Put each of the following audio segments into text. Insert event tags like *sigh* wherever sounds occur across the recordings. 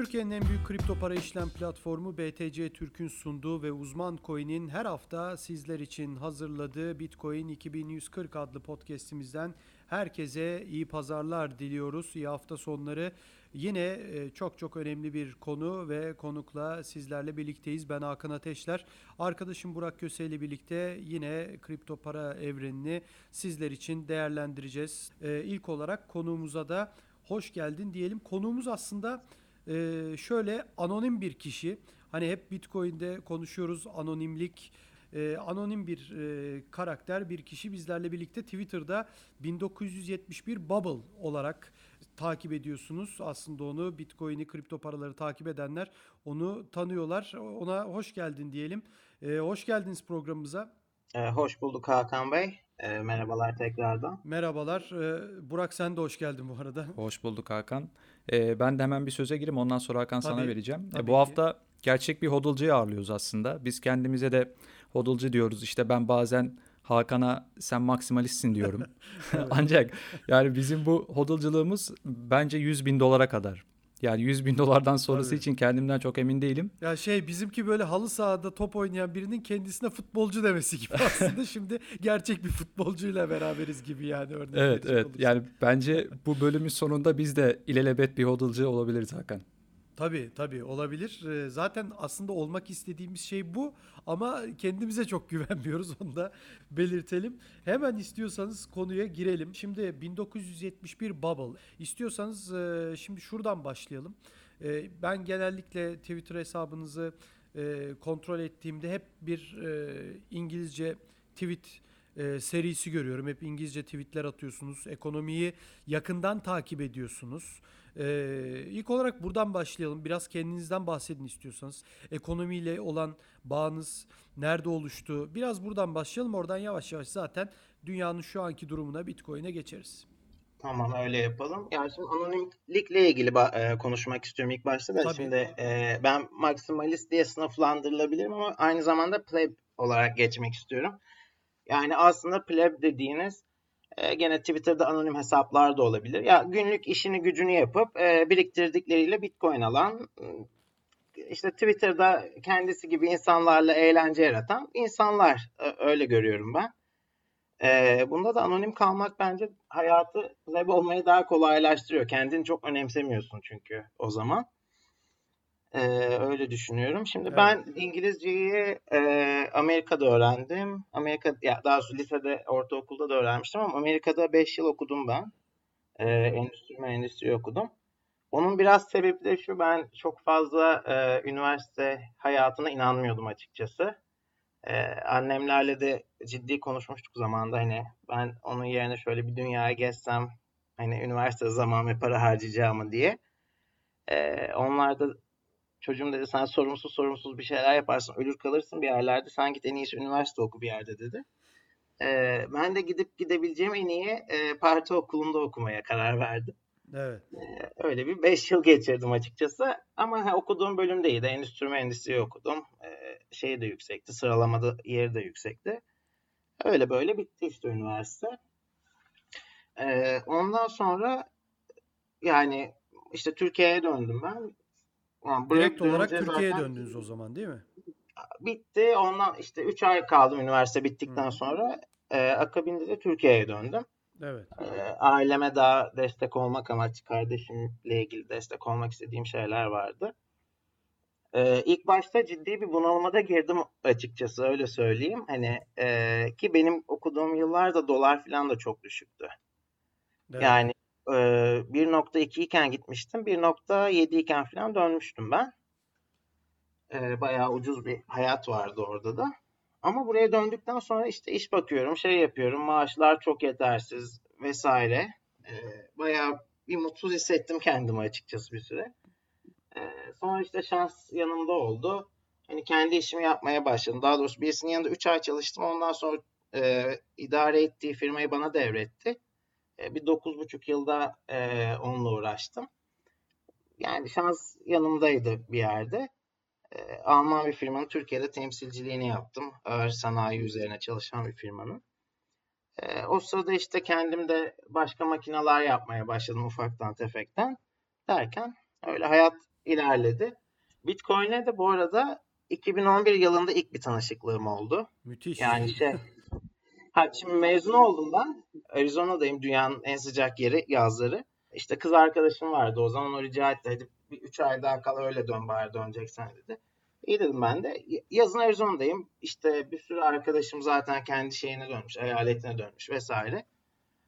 Türkiye'nin en büyük kripto para işlem platformu BTC Türk'ün sunduğu ve Uzman Coin'in her hafta sizler için hazırladığı Bitcoin 2140 adlı podcast'imizden herkese iyi pazarlar diliyoruz. İyi hafta sonları. Yine e, çok çok önemli bir konu ve konukla sizlerle birlikteyiz. Ben Hakan Ateşler. Arkadaşım Burak Köse ile birlikte yine kripto para evrenini sizler için değerlendireceğiz. E, ilk olarak konuğumuza da hoş geldin diyelim. Konuğumuz aslında e, şöyle anonim bir kişi. Hani hep Bitcoin'de konuşuyoruz anonimlik. E, anonim bir e, karakter, bir kişi bizlerle birlikte Twitter'da 1971 Bubble olarak takip ediyorsunuz. Aslında onu Bitcoin'i, kripto paraları takip edenler onu tanıyorlar. Ona hoş geldin diyelim. E, hoş geldiniz programımıza. E, hoş bulduk Hakan Bey. E, merhabalar tekrardan. Merhabalar. E, Burak sen de hoş geldin bu arada. Hoş bulduk Hakan. E, ben de hemen bir söze gireyim ondan sonra Hakan Tabii, sana vereceğim. E, ki. bu hafta gerçek bir hodlcuyu ağırlıyoruz aslında. Biz kendimize de hodlcu diyoruz. İşte ben bazen Hakan'a sen maksimalistsin diyorum. *laughs* *laughs* Ancak yani bizim bu hodlcılığımız bence 100 bin dolara kadar. Yani 100 bin dolardan sonrası Tabii. için kendimden çok emin değilim. Ya şey bizimki böyle halı sahada top oynayan birinin kendisine futbolcu demesi gibi *laughs* aslında şimdi gerçek bir futbolcuyla beraberiz gibi yani örnek Evet evet olursak. yani bence bu bölümün sonunda biz de ilelebet bir hodlcu olabiliriz Hakan. Tabii tabii olabilir. Ee, Zaten aslında olmak istediğimiz şey bu ama kendimize çok *laughs* güvenmiyoruz onu da belirtelim. Hemen istiyorsanız konuya girelim. Şimdi 1971 Bubble. İstiyorsanız e, şimdi şuradan başlayalım. E, Ben genellikle Twitter hesabınızı e, kontrol ettiğimde hep bir İngilizce tweet serisi görüyorum. Hep İngilizce tweetler atıyorsunuz. Ekonomiyi yakından takip ediyorsunuz. Ee, ilk olarak buradan başlayalım. Biraz kendinizden bahsedin istiyorsanız. Ekonomiyle olan bağınız nerede oluştu? Biraz buradan başlayalım. Oradan yavaş yavaş zaten dünyanın şu anki durumuna Bitcoin'e geçeriz. Tamam öyle yapalım. Yani şimdi anonimlikle ilgili ba- e, konuşmak istiyorum ilk başta da. Tabii. Şimdi e, ben maksimalist diye sınıflandırılabilirim ama aynı zamanda pleb olarak geçmek istiyorum. Yani aslında pleb dediğiniz e, gene Twitter'da anonim hesaplar da olabilir. Ya günlük işini gücünü yapıp e, biriktirdikleriyle Bitcoin alan e, işte Twitter'da kendisi gibi insanlarla eğlence yaratan insanlar e, öyle görüyorum ben. E, bunda da anonim kalmak bence hayatı pleb olmayı daha kolaylaştırıyor. Kendini çok önemsemiyorsun çünkü o zaman. E, öyle düşünüyorum. Şimdi Evet. ben İngilizceyi e, Amerika'da öğrendim. Amerika ya daha doğrusu lisede, ortaokulda da öğrenmiştim ama Amerika'da 5 yıl okudum ben. E, endüstri mühendisliği okudum. Onun biraz sebepleri şu ben çok fazla e, üniversite hayatına inanmıyordum açıkçası. E, annemlerle de ciddi konuşmuştuk zamanında hani ben onun yerine şöyle bir dünyaya gezsem hani üniversite zaman ve para harcayacağımı diye. E, onlar da çocuğum dedi sen sorumsuz sorumsuz bir şeyler yaparsın ölür kalırsın bir yerlerde sen git en iyisi üniversite oku bir yerde dedi. E, ben de gidip gidebileceğim en iyi e, parti okulunda okumaya karar verdim. Evet. Öyle bir 5 yıl geçirdim açıkçası. Ama ha, okuduğum bölüm de iyiydi. Endüstri mühendisliği okudum. Ee, şey de yüksekti. Sıralamada yeri de yüksekti. Öyle böyle bitti işte üniversite. Ee, ondan sonra yani işte Türkiye'ye döndüm ben. Yani Direkt olarak Türkiye'ye zaten döndünüz o zaman değil mi? Bitti. Ondan işte 3 ay kaldım üniversite bittikten Hı. sonra. Ee, akabinde de Türkiye'ye döndüm. Evet. Ee, aileme daha destek olmak amaçlı kardeşimle ilgili destek olmak istediğim şeyler vardı. Ee, ilk başta ciddi bir bunalıma girdim açıkçası öyle söyleyeyim. Hani e, ki benim okuduğum yıllarda dolar falan da çok düşüktü. evet. Yani e, 1.2 iken gitmiştim, 1.7 iken falan dönmüştüm ben. E, bayağı ucuz bir hayat vardı orada da. Ama buraya döndükten sonra işte iş bakıyorum, şey yapıyorum, maaşlar çok yetersiz vesaire. E, bayağı bir mutsuz hissettim kendimi açıkçası bir süre. E, sonra işte şans yanımda oldu. Hani kendi işimi yapmaya başladım. Daha doğrusu birisinin yanında 3 ay çalıştım. Ondan sonra e, idare ettiği firmayı bana devretti. E, bir 9,5 yılda e, onunla uğraştım. Yani şans yanımdaydı bir yerde. E, Alman bir firmanın Türkiye'de temsilciliğini yaptım. Ağır sanayi üzerine çalışan bir firmanın. E, o sırada işte kendim de başka makineler yapmaya başladım ufaktan tefekten. Derken öyle hayat ilerledi. Bitcoin'e de bu arada 2011 yılında ilk bir tanışıklığım oldu. Müthiş. Yani şey şimdi mezun oldum ben. Arizona'dayım dünyanın en sıcak yeri yazları. İşte kız arkadaşım vardı o zaman o rica etti. Bir 3 ay daha kal öyle dön bari döneceksen dedi. İyi dedim ben de. Yazın Arizona'dayım. İşte bir sürü arkadaşım zaten kendi şeyine dönmüş, eyaletine dönmüş vesaire.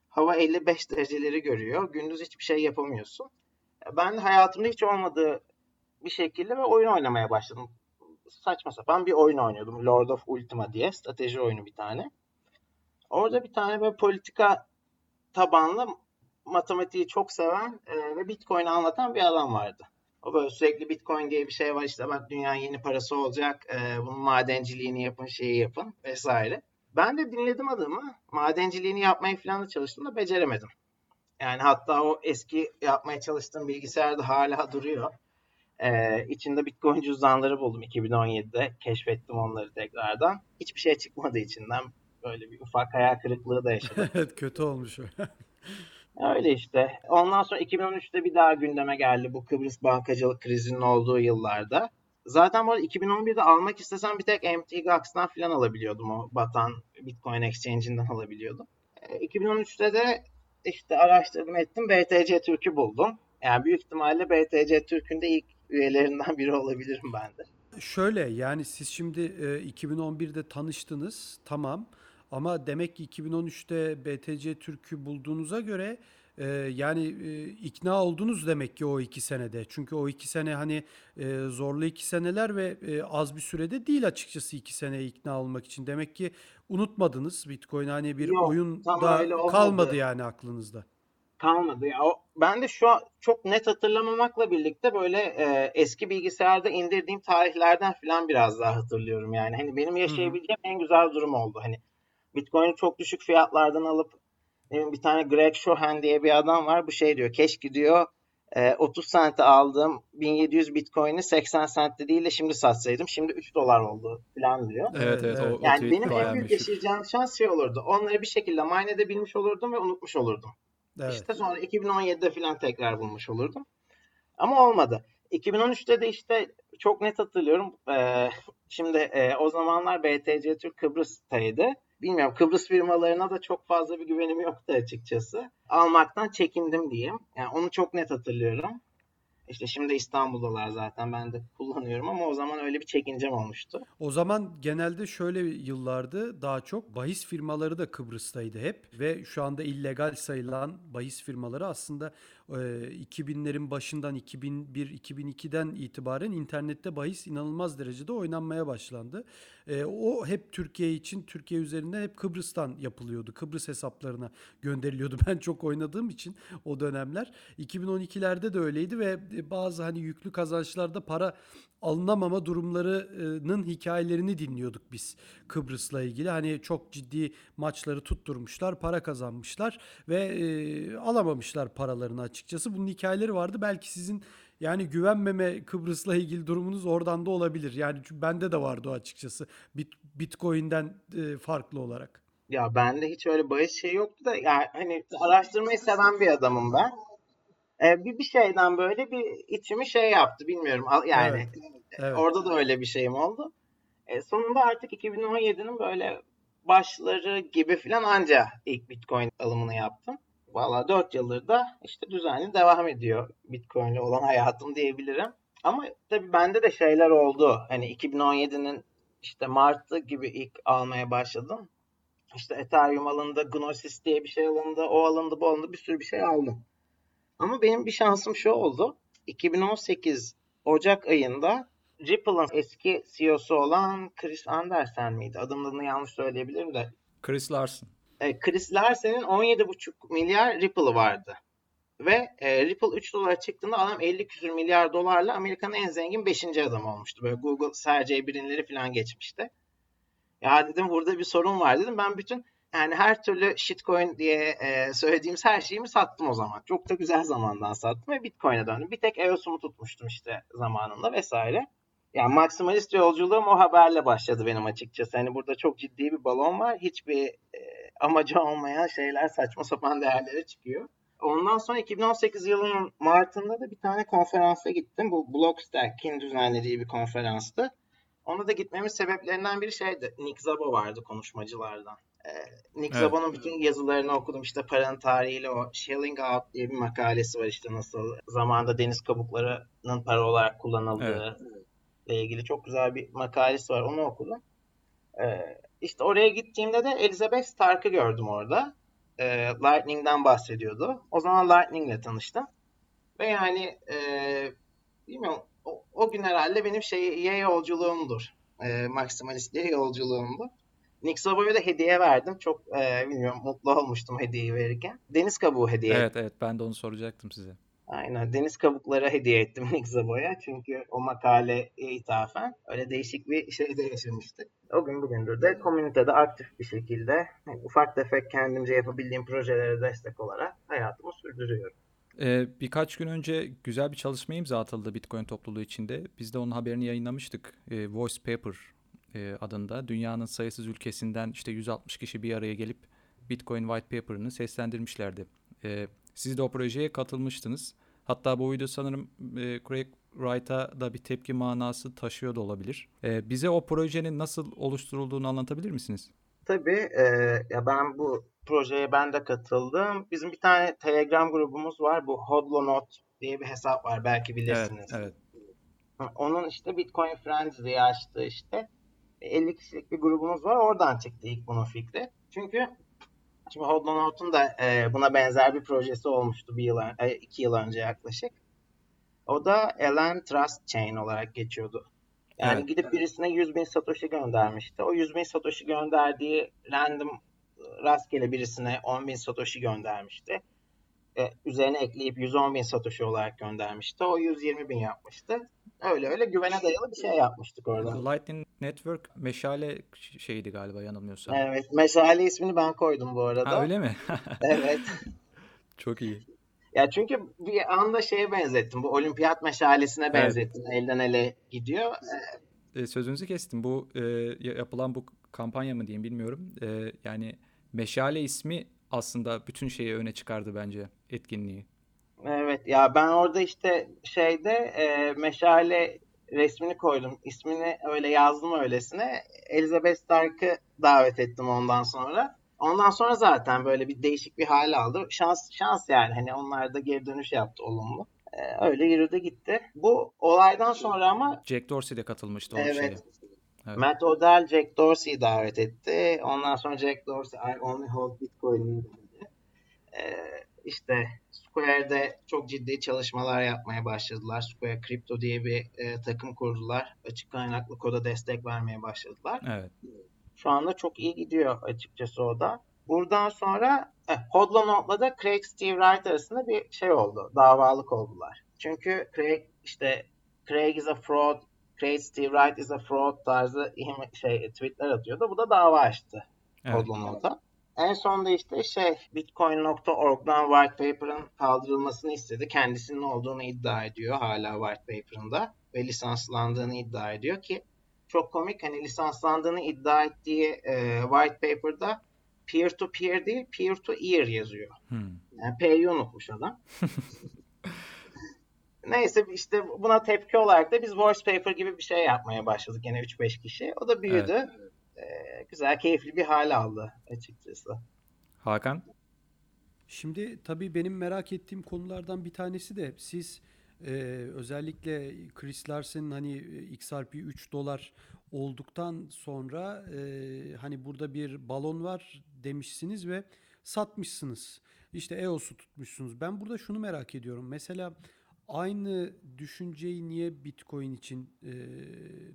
Hava 55 dereceleri görüyor. Gündüz hiçbir şey yapamıyorsun. Ben de hayatımda hiç olmadığı bir şekilde ve oyun oynamaya başladım. Saçma sapan bir oyun oynuyordum. Lord of Ultima diye. Strateji oyunu bir tane. Orada bir tane böyle politika tabanlı matematiği çok seven e, ve Bitcoin'i anlatan bir adam vardı. O böyle sürekli Bitcoin diye bir şey var işte bak dünyanın yeni parası olacak. E, bunun madenciliğini yapın, şeyi yapın vesaire. Ben de dinledim adamı. Madenciliğini yapmaya falan da çalıştım da beceremedim. Yani hatta o eski yapmaya çalıştığım bilgisayarda hala duruyor. Ee, içinde Bitcoin cüzdanları buldum 2017'de. Keşfettim onları tekrardan. Hiçbir şey çıkmadı içinden. Böyle bir ufak hayal kırıklığı da yaşadım. *laughs* evet kötü olmuş. *laughs* Öyle işte. Ondan sonra 2013'te bir daha gündeme geldi bu Kıbrıs bankacılık krizinin olduğu yıllarda. Zaten bu arada 2011'de almak istesem bir tek MTGOX'tan falan alabiliyordum. O batan Bitcoin Exchange'inden *laughs* alabiliyordum. 2013'te de işte araştırdım ettim BTC Türk'ü buldum. Yani büyük ihtimalle BTC Türk'ün de ilk üyelerinden biri olabilirim ben de. Şöyle yani siz şimdi e, 2011'de tanıştınız tamam ama demek ki 2013'te BTC Türk'ü bulduğunuza göre e, yani e, ikna oldunuz demek ki o iki senede. Çünkü o iki sene hani e, zorlu iki seneler ve e, az bir sürede değil açıkçası iki sene ikna olmak için. Demek ki unutmadınız Bitcoin hani bir Yok, oyun da kalmadı yani aklınızda. kalmadı. Ya ben de şu an çok net hatırlamamakla birlikte böyle e, eski bilgisayarda indirdiğim tarihlerden falan biraz daha hatırlıyorum yani. Hani benim yaşayabileceğim en güzel durum oldu. Hani Bitcoin'i çok düşük fiyatlardan alıp bir tane Greg Schoen diye bir adam var. Bu şey diyor. Keşke diyor e, 30 sente aldığım 1700 Bitcoin'i 80 sentte değil de şimdi satsaydım. Şimdi 3 dolar oldu falan diyor. Evet evet, o, o Yani tweet benim en büyük yaşayacağım şans şey olurdu. Onları bir şekilde mine edebilmiş olurdum ve unutmuş olurdum. Evet. İşte sonra 2017'de falan tekrar bulmuş olurdum. Ama olmadı. 2013'te de işte çok net hatırlıyorum. Ee, şimdi e, o zamanlar BTC Türk Kıbrıs'taydı. Bilmiyorum Kıbrıs firmalarına da çok fazla bir güvenim yoktu açıkçası. Almaktan çekindim diyeyim. Yani onu çok net hatırlıyorum. İşte şimdi İstanbul'dalar zaten ben de kullanıyorum ama o zaman öyle bir çekincem olmuştu. O zaman genelde şöyle yıllardı daha çok bahis firmaları da Kıbrıs'taydı hep ve şu anda illegal sayılan bahis firmaları aslında 2000'lerin başından 2001-2002'den itibaren internette bahis inanılmaz derecede oynanmaya başlandı. E, o hep Türkiye için Türkiye üzerinde hep Kıbrıs'tan yapılıyordu. Kıbrıs hesaplarına gönderiliyordu. *laughs* Ben çok oynadığım için o dönemler 2012'lerde de öyleydi ve bazı hani yüklü kazançlarda para alınamama durumlarının hikayelerini dinliyorduk biz Kıbrıs'la ilgili. Hani çok ciddi maçları tutturmuşlar, para kazanmışlar ve e, alamamışlar paralarını açıkçası. Bunun hikayeleri vardı. Belki sizin yani güvenmeme Kıbrıs'la ilgili durumunuz oradan da olabilir. Yani bende de vardı o açıkçası. Bit, Bitcoin'den e, farklı olarak. Ya bende hiç öyle bahis şey yoktu da yani hani araştırmayı seven bir adamım ben. Ee, bir bir şeyden böyle bir içimi şey yaptı bilmiyorum. Yani Evet. orada da öyle bir şeyim oldu. E, sonunda artık 2017'nin böyle başları gibi falan anca ilk Bitcoin alımını yaptım. Valla 4 yıldır da işte düzenli devam ediyor Bitcoin'le olan hayatım diyebilirim. Ama tabii bende de şeyler oldu. Hani 2017'nin işte Mart'ı gibi ilk almaya başladım. İşte Ethereum alındı, Gnosis diye bir şey alındı, o alındı, bu alındı, bir sürü bir şey aldım. Ama benim bir şansım şu oldu. 2018 Ocak ayında Ripple'ın eski CEO'su olan Chris Andersen miydi? Adımını yanlış söyleyebilirim de. Chris Larson. E, Chris Larsen'in 17,5 milyar Ripple'ı vardı. Ve e, Ripple 3 dolara çıktığında adam 50 küsür milyar dolarla Amerika'nın en zengin 5. adamı olmuştu. Böyle Google, Sergey Brin'leri falan geçmişti. Ya dedim burada bir sorun var dedim. Ben bütün yani her türlü shitcoin diye e, söylediğimiz her şeyimi sattım o zaman. Çok da güzel zamandan sattım ve Bitcoin'e döndüm. Bir tek EOS'umu tutmuştum işte zamanında vesaire. Yani maksimalist yolculuğum o haberle başladı benim açıkçası. Hani burada çok ciddi bir balon var. Hiçbir e, amacı olmayan şeyler saçma sapan değerlere çıkıyor. ondan sonra 2018 yılının Mart'ında da bir tane konferansa gittim. Bu Blockstack'in düzenlediği bir konferanstı. Ona da gitmemin sebeplerinden biri şeydi. Nick Szabo vardı konuşmacılardan. Ee, Nick Evet. Szabo'nun bütün yazılarını okudum. İşte paranın tarihiyle o Shelling Out diye bir makalesi var işte nasıl zamanda deniz kabuklarının para olarak kullanıldığı ile ilgili çok güzel bir makalesi var. Onu okudum. Ee, işte oraya gittiğimde de Elizabeth Stark'ı gördüm orada. Ee, Lightning'den bahsediyordu. O zaman Lightning'le tanıştım. Ve yani e, bilmiyorum o, o gün herhalde benim şey yolculuğumdur. E, maksimalistliğe yolculuğumdu. Nick Szabo'ya da hediye verdim. Çok e, bilmiyorum mutlu olmuştum hediyeyi verirken. Deniz kabuğu hediye Evet evet ben de onu soracaktım size. Aynen deniz kabukları hediye ettim *laughs* Nick Szabo'ya. Çünkü o makaleye ithafen öyle değişik bir şeyde yaşamıştık. O gün bugündür de komünitede aktif bir şekilde hani ufak tefek kendimce yapabildiğim projelere destek olarak hayatımı sürdürüyorum. Ee, birkaç gün önce güzel bir çalışma imza atıldı Bitcoin topluluğu içinde. Biz de onun haberini yayınlamıştık. Ee, Voice Paper e, adında. Dünyanın sayısız ülkesinden işte 160 kişi bir araya gelip Bitcoin White Paper'ını seslendirmişlerdi. Ee, siz de o projeye katılmıştınız. Hatta bu video sanırım e, Craig Wright'a da bir tepki manası taşıyor da olabilir. Ee, bize o projenin nasıl oluşturulduğunu anlatabilir misiniz? Tabii e, ya ben bu projeye ben de katıldım. Bizim bir tane Telegram grubumuz var. Bu Hodlonaut diye bir hesap var. Belki Evet, bilirsiniz. evet. Onun işte Bitcoin Friends diye açtığı işte 50 kişilik bir grubumuz var. Oradan çıktı ilk bunun fikri. Çünkü şimdi Hodlonaut'un da e, buna benzer bir projesi olmuştu bir yıl, e, iki yıl önce yaklaşık. O da LN Trust Chain olarak geçiyordu. Yani Evet. gidip birisine 100 bin Satoshi göndermişti. O 100 bin Satoshi gönderdiği random rastgele birisine 10 bin Satoshi göndermişti. E, üzerine ekleyip 110 bin Satoshi olarak göndermişti. O 120 bin yapmıştı. Öyle öyle güvene dayalı bir şey yapmıştık orada. Lightning Network meşale şeydi galiba yanılmıyorsam. Evet. Meşale ismini ben koydum bu arada. Ha öyle mi? *laughs* Evet. *laughs* Çok iyi. Ya çünkü bir anda şeye benzettim. Bu olimpiyat meşalesine Evet. benzettim. Elden ele gidiyor. E, sözünüzü kestim. Bu e, ya- yapılan bu kampanya mı diyeyim bilmiyorum. E, yani Meşale ismi aslında bütün şeyi öne çıkardı bence etkinliği. Evet ya ben orada işte şeyde e, meşale resmini koydum. İsmini öyle yazdım öylesine. Elizabeth Stark'ı davet ettim ondan sonra. Ondan sonra zaten böyle bir değişik bir hal aldı. Şans şans yani hani onlar da geri dönüş yaptı olumlu. E, öyle yürüdü gitti. Bu olaydan sonra ama Jack Dorsey de katılmıştı o Evet. şeye. Evet. Matt Odell Jack Dorsey'i davet etti. Ondan sonra Jack Dorsey I only hold Bitcoin dedi. Ee, işte Square'de çok ciddi çalışmalar yapmaya başladılar. Square Crypto diye bir e, takım kurdular. Açık kaynaklı koda destek vermeye başladılar. Evet. Şu anda çok iyi gidiyor açıkçası o da. Buradan sonra eh, Hodlonaut'la da Craig Steve Wright arasında bir şey oldu. Davalık oldular. Çünkü Craig işte Craig is a fraud, Craig Steve Wright is a fraud tarzı şey tweetler atıyordu. Bu da dava açtı Evet. Hodlonaut'a. En sonunda işte şey Bitcoin.org'dan white paper'ın kaldırılmasını istedi. Kendisinin olduğunu iddia ediyor hala white paper'ında ve lisanslandığını iddia ediyor ki çok komik hani lisanslandığını iddia ettiği e, white paper'da peer to peer değil peer to ear yazıyor. Hmm. Yani P'yi unutmuş adam. *laughs* Neyse işte buna tepki olarak da biz voice paper gibi bir şey yapmaya başladık yine 3-5 kişi. O da büyüdü. Ee, güzel, keyifli bir hal aldı açıkçası. Hakan? Şimdi tabii benim merak ettiğim konulardan bir tanesi de siz e, özellikle Chris Larsen'in hani e, XRP 3 dolar olduktan sonra e, hani burada bir balon var demişsiniz ve satmışsınız. İşte EOS'u tutmuşsunuz. Ben burada şunu merak ediyorum. Mesela aynı düşünceyi niye Bitcoin için e,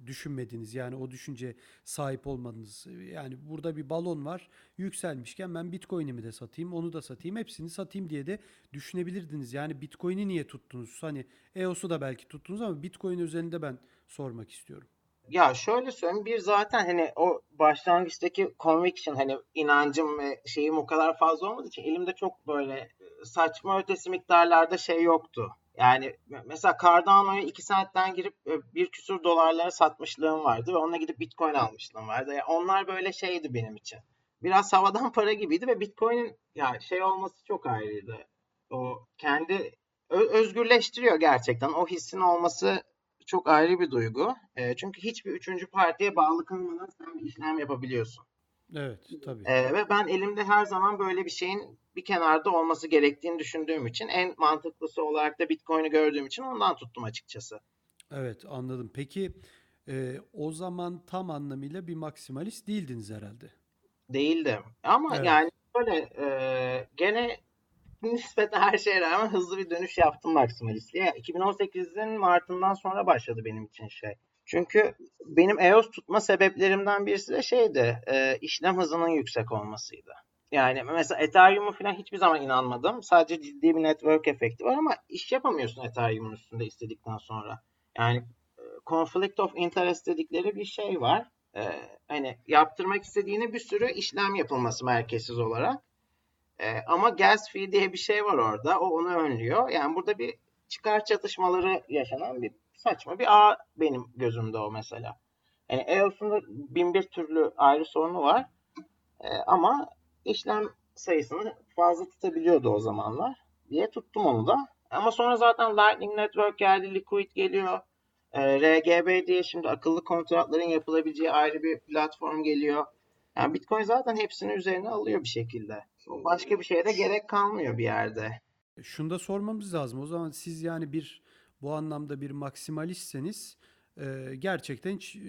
düşünmediniz? Yani o düşünce sahip olmadınız. Yani burada bir balon var yükselmişken ben Bitcoin'imi de satayım, onu da satayım, hepsini satayım diye de düşünebilirdiniz. Yani Bitcoin'i niye tuttunuz? Hani EOS'u da belki tuttunuz ama Bitcoin özelinde ben sormak istiyorum. Ya şöyle söyleyeyim bir zaten hani o başlangıçtaki conviction hani inancım ve şeyim o kadar fazla olmadığı için elimde çok böyle e, saçma ötesi miktarlarda şey yoktu. Yani me- mesela Cardano'ya 2 sentten girip e, bir küsur dolarlara satmışlığım vardı ve onunla gidip Bitcoin almışlığım vardı. Yani onlar böyle şeydi benim için. Biraz havadan para gibiydi ve Bitcoin'in ya şey olması çok ayrıydı. O kendi özgürleştiriyor gerçekten. O hissin olması çok ayrı bir duygu. E, çünkü hiçbir üçüncü partiye bağlı kalmadan sen bir işlem yapabiliyorsun. Evet, tabii. E, ve ben elimde her zaman böyle bir şeyin bir kenarda olması gerektiğini düşündüğüm için en mantıklısı olarak da Bitcoin'i gördüğüm için ondan tuttum açıkçası. Evet, anladım. Peki e, o zaman tam anlamıyla bir maksimalist değildiniz herhalde. Değildim. Ama Evet. yani böyle e, gene nispeten her şeye rağmen hızlı bir dönüş yaptım maksimalistliğe. 2018'in Mart'ından sonra başladı benim için şey. Çünkü benim EOS tutma sebeplerimden birisi de şeydi, e, işlem hızının yüksek olmasıydı. Yani mesela Ethereum'a falan hiçbir zaman inanmadım. Sadece ciddi bir network efekti var ama iş yapamıyorsun Ethereum'un üstünde istedikten sonra. Yani e, conflict of interest dedikleri bir şey var. E, hani yaptırmak istediğine bir sürü işlem yapılması merkezsiz olarak. E, ama gas fee diye bir şey var orada. O onu önlüyor. Yani burada bir çıkar çatışmaları yaşanan bir saçma bir ağ benim gözümde o mesela. Yani EOS'un da bin bir türlü ayrı sorunu var. E, ama işlem sayısını fazla tutabiliyordu o zamanlar diye tuttum onu da. Ama sonra zaten Lightning Network geldi, Liquid geliyor. E, RGB diye şimdi akıllı kontratların yapılabileceği ayrı bir platform geliyor. Yani Bitcoin zaten hepsini üzerine alıyor bir şekilde. Başka bir şeye de gerek kalmıyor bir yerde. Şunu da sormamız lazım. O zaman siz yani bir bu anlamda bir maksimalistсeniz e, gerçekten hiç e,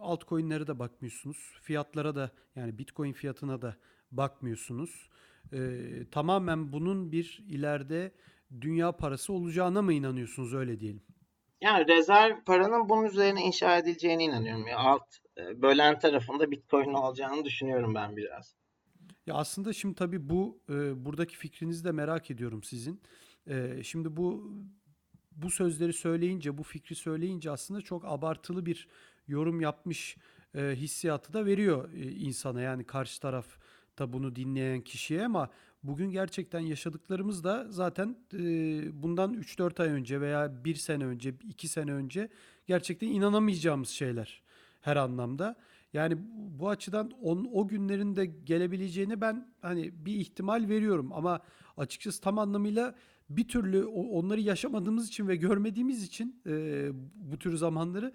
altcoin'lere de bakmıyorsunuz. Fiyatlara da yani Bitcoin fiyatına da bakmıyorsunuz. E, tamamen bunun bir ileride dünya parası olacağına mı inanıyorsunuz öyle diyelim? Yani rezerv paranın bunun üzerine inşa edileceğine inanıyorum. Ya alt e, bölen tarafında Bitcoin olacağını düşünüyorum ben biraz. Ya aslında şimdi tabii bu e, buradaki fikrinizi de merak ediyorum sizin. E, şimdi bu bu sözleri söyleyince, bu fikri söyleyince aslında çok abartılı bir yorum yapmış e, hissiyatı da veriyor e, insana. Yani karşı taraf da bunu dinleyen kişiye ama bugün gerçekten yaşadıklarımız da zaten e, bundan 3-4 ay önce veya 1 sene önce, 2 sene önce gerçekten inanamayacağımız şeyler her anlamda. Yani bu açıdan on, o günlerin de gelebileceğini ben hani bir ihtimal veriyorum ama açıkçası tam anlamıyla bir türlü onları yaşamadığımız için ve görmediğimiz için e, bu tür zamanları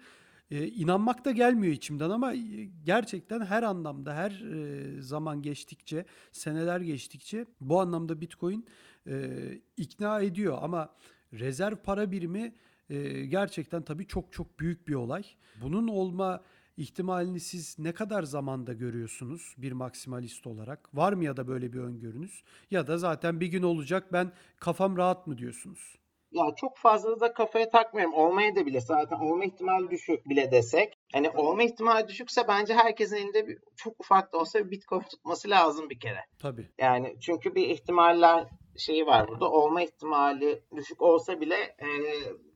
e, inanmak da gelmiyor içimden ama e, gerçekten her anlamda her e, zaman geçtikçe seneler geçtikçe bu anlamda Bitcoin e, ikna ediyor ama rezerv para birimi e, gerçekten tabii çok çok büyük bir olay. Bunun olma ihtimalini siz ne kadar zamanda görüyorsunuz bir maksimalist olarak? Var mı ya da böyle bir öngörünüz? Ya da zaten bir gün olacak ben kafam rahat mı diyorsunuz? Ya çok fazla da kafaya takmıyorum. Olmaya da bile zaten olma ihtimali düşük bile desek. Hani olma ihtimali düşükse bence herkesin elinde bir, çok ufak da olsa bir Bitcoin tutması lazım bir kere. Tabii. Yani çünkü bir ihtimaller şeyi var burada. Olma ihtimali düşük olsa bile e,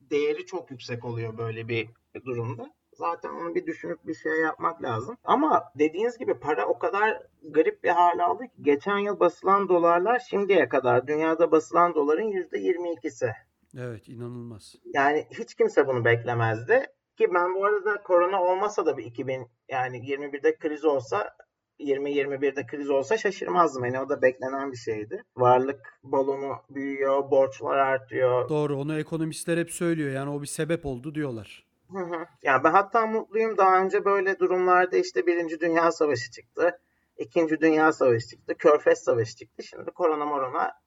değeri çok yüksek oluyor böyle bir durumda. Zaten onu bir düşünüp bir şey yapmak lazım. Ama dediğiniz gibi para o kadar garip bir hal aldı ki geçen yıl basılan dolarlar şimdiye kadar dünyada basılan doların %22'si. Evet inanılmaz. Yani hiç kimse bunu beklemezdi. Ki ben bu arada korona olmasa da bir 2000 yani 21'de kriz olsa 20-21'de kriz olsa şaşırmazdım. Yani o da beklenen bir şeydi. Varlık balonu büyüyor, borçlar artıyor. Doğru onu ekonomistler hep söylüyor yani o bir sebep oldu diyorlar. Hı hı. Yani ben hatta mutluyum. Daha önce böyle durumlarda işte Birinci Dünya Savaşı çıktı. İkinci Dünya Savaşı çıktı. Körfez Savaşı çıktı. Şimdi korona morona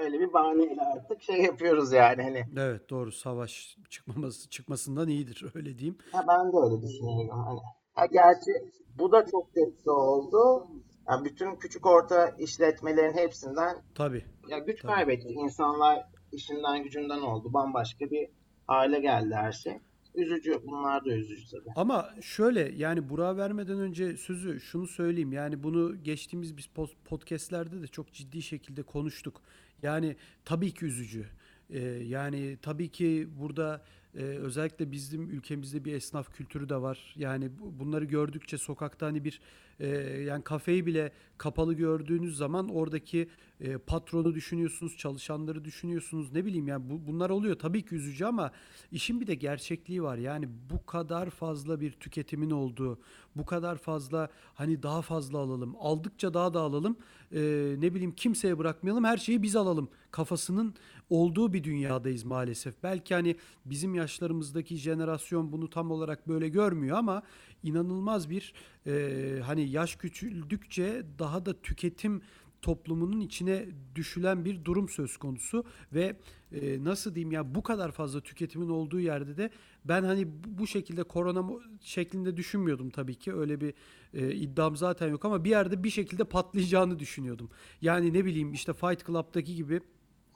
öyle bir bahaneyle artık şey yapıyoruz yani hani. Evet doğru savaş çıkmaması çıkmasından iyidir *laughs* öyle diyeyim. Ha, ben de öyle düşünüyorum. Hani. Ha, gerçi bu da çok tepki oldu. Yani bütün küçük orta işletmelerin hepsinden Tabii. ya güç Tabii. kaybetti. İnsanlar işinden gücünden oldu. Bambaşka bir hale geldi her şey. Üzücü. Bunlar da üzücü tabii. Ama şöyle yani Burak'a vermeden önce sözü şunu söyleyeyim. Yani bunu geçtiğimiz biz podcastlerde de çok ciddi şekilde konuştuk. Yani tabii ki üzücü. Ee, yani tabii ki burada e, özellikle bizim ülkemizde bir esnaf kültürü de var. Yani bu- bunları gördükçe sokakta hani bir e, yani kafeyi bile kapalı gördüğünüz zaman oradaki e, patronu düşünüyorsunuz, çalışanları düşünüyorsunuz. Ne bileyim yani bu, bunlar oluyor. Tabii ki üzücü ama işin bir de gerçekliği var. Yani bu kadar fazla bir tüketimin olduğu, bu kadar fazla hani daha fazla alalım, aldıkça daha da alalım. e, ne bileyim kimseye bırakmayalım her şeyi biz alalım kafasının olduğu bir dünyadayız maalesef. Belki hani bizim yaşlarımızdaki jenerasyon bunu tam olarak böyle görmüyor ama inanılmaz bir e, hani yaş küçüldükçe daha da tüketim toplumunun içine düşülen bir durum söz konusu ve e, nasıl diyeyim ya bu kadar fazla tüketimin olduğu yerde de ben hani bu şekilde korona şeklinde düşünmüyordum tabii ki öyle bir e, iddiam zaten yok ama bir yerde bir şekilde patlayacağını düşünüyordum. Yani ne bileyim işte Fight Club'daki gibi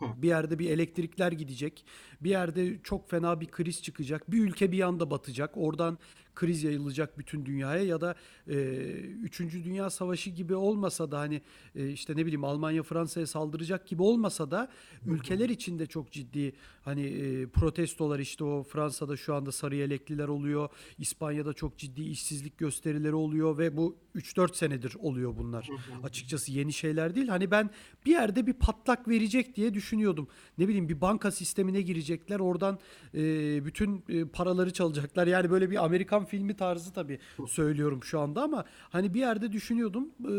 bir yerde bir elektrikler gidecek. Bir yerde çok fena bir kriz çıkacak. Bir ülke bir anda batacak. Oradan kriz yayılacak bütün dünyaya ya da e, 3. Dünya Savaşı gibi olmasa da hani e, işte ne bileyim Almanya Fransa'ya saldıracak gibi olmasa da ülkeler içinde çok ciddi hani e, protestolar işte o Fransa'da şu anda sarı yelekliler oluyor. İspanya'da çok ciddi işsizlik gösterileri oluyor ve bu 3-4 senedir oluyor bunlar. Açıkçası yeni şeyler değil. Hani ben bir yerde bir patlak verecek diye düşünüyordum. Ne bileyim bir banka sistemine girecekler. Oradan e, bütün e, paraları çalacaklar. Yani böyle bir Amerikan filmi tarzı tabii söylüyorum şu anda ama hani bir yerde düşünüyordum. E,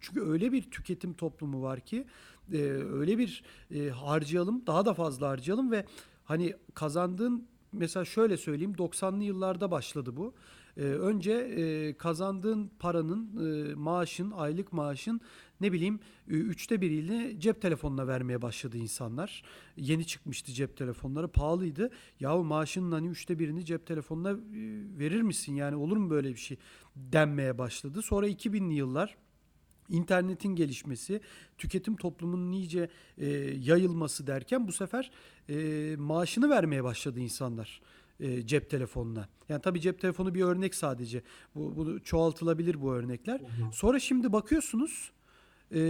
çünkü öyle bir tüketim toplumu var ki e, öyle bir e, harcayalım, daha da fazla harcayalım ve hani kazandığın mesela şöyle söyleyeyim 90'lı yıllarda başladı bu. Ee, önce e, kazandığın paranın, e, maaşın, aylık maaşın ne bileyim e, üçte biriyle cep telefonuna vermeye başladı insanlar. Yeni çıkmıştı cep telefonları, pahalıydı. Yahu maaşının hani üçte birini cep telefonuna e, verir misin? Yani olur mu böyle bir şey denmeye başladı. Sonra 2000'li yıllar internetin gelişmesi, tüketim toplumunun iyice e, yayılması derken bu sefer e, maaşını vermeye başladı insanlar e, cep telefonuna. Yani tabii cep telefonu bir örnek sadece. Bu, bu çoğaltılabilir bu örnekler. Sonra şimdi bakıyorsunuz e,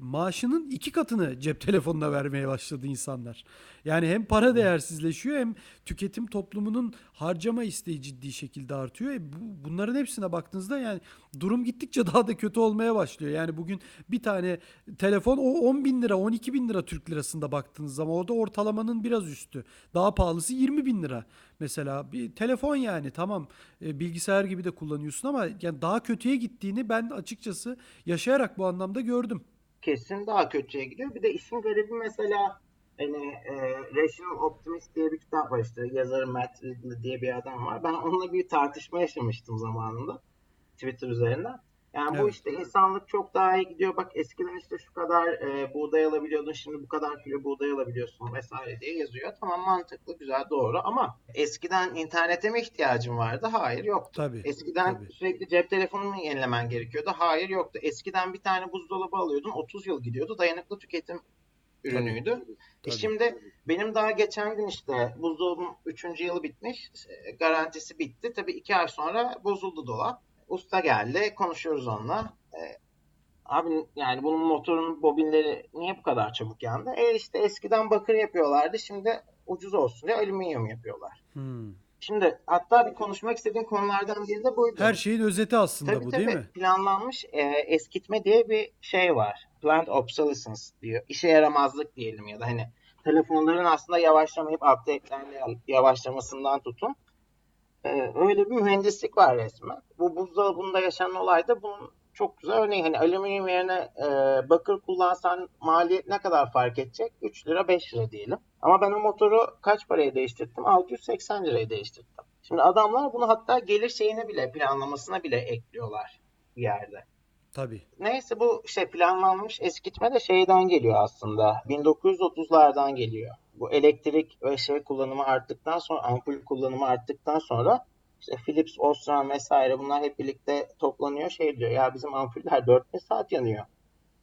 maaşının iki katını cep telefonuna vermeye başladı insanlar. Yani hem para değersizleşiyor hem tüketim toplumunun harcama isteği ciddi şekilde artıyor. E bu, bunların hepsine baktığınızda yani durum gittikçe *laughs* daha da kötü olmaya başlıyor. Yani bugün bir tane telefon o 10 bin lira 12 bin lira Türk lirasında baktığınız zaman orada ortalamanın biraz üstü. Daha pahalısı 20 bin lira. Mesela bir telefon yani tamam e, bilgisayar gibi de kullanıyorsun ama yani daha kötüye gittiğini ben açıkçası yaşayarak bu anlamda gördüm. Kesin daha kötüye gidiyor. Bir de işin garibi mesela hani e, Rational Optimist diye bir kitap var işte yazarı Matt Ridley diye bir adam var. Ben onunla bir tartışma yaşamıştım zamanında Twitter üzerinden. Yani evet. bu işte insanlık çok daha iyi gidiyor. Bak eskiden işte şu kadar e, buğday alabiliyordun şimdi bu kadar kilo buğday alabiliyorsun vesaire diye yazıyor. Tamam mantıklı, güzel, doğru ama eskiden internete mi ihtiyacın vardı? Hayır yoktu. Tabii, eskiden tabii. sürekli cep telefonunu yenilemen gerekiyordu? Hayır yoktu. Eskiden bir tane buzdolabı alıyordun 30 yıl gidiyordu. Dayanıklı tüketim ürünüydü. Tabii, tabii. E şimdi benim daha geçen gün işte buzdolabım 3. yılı bitmiş. Garantisi bitti. Tabii 2 ay sonra bozuldu dolap. Usta geldi. Konuşuyoruz onunla. E, abi yani bunun motorunun bobinleri niye bu kadar çabuk yandı? E işte eskiden bakır yapıyorlardı. Şimdi ucuz olsun diye alüminyum yapıyorlar. Hmm. Şimdi hatta bir konuşmak istediğim konulardan biri de buydu. Her şeyin özeti aslında tabii, bu tabii, değil mi? Planlanmış e, eskitme diye bir şey var. Plant obsolescence diyor. İşe yaramazlık diyelim ya da hani telefonların aslında yavaşlamayıp update'lerle yavaşlamasından tutun. E, öyle bir mühendislik var resmen. Bu buzdolabında yaşanan olay da bunun çok güzel örneği. Hani alüminyum yerine e, bakır kullansan maliyet ne kadar fark edecek? 3 lira 5 lira diyelim. Ama ben o motoru kaç paraya değiştirdim? 680 liraya değiştirdim. Şimdi adamlar bunu hatta gelir şeyine bile planlamasına bile ekliyorlar bir yerde. Tabii. Neyse bu şey planlanmış eskitme de şeyden geliyor aslında. 1930'lardan geliyor. Bu elektrik ve şey kullanımı arttıktan sonra ampul kullanımı arttıktan sonra işte Philips, Osram vesaire bunlar hep birlikte toplanıyor şey diyor ya bizim ampuller 4-5 saat yanıyor.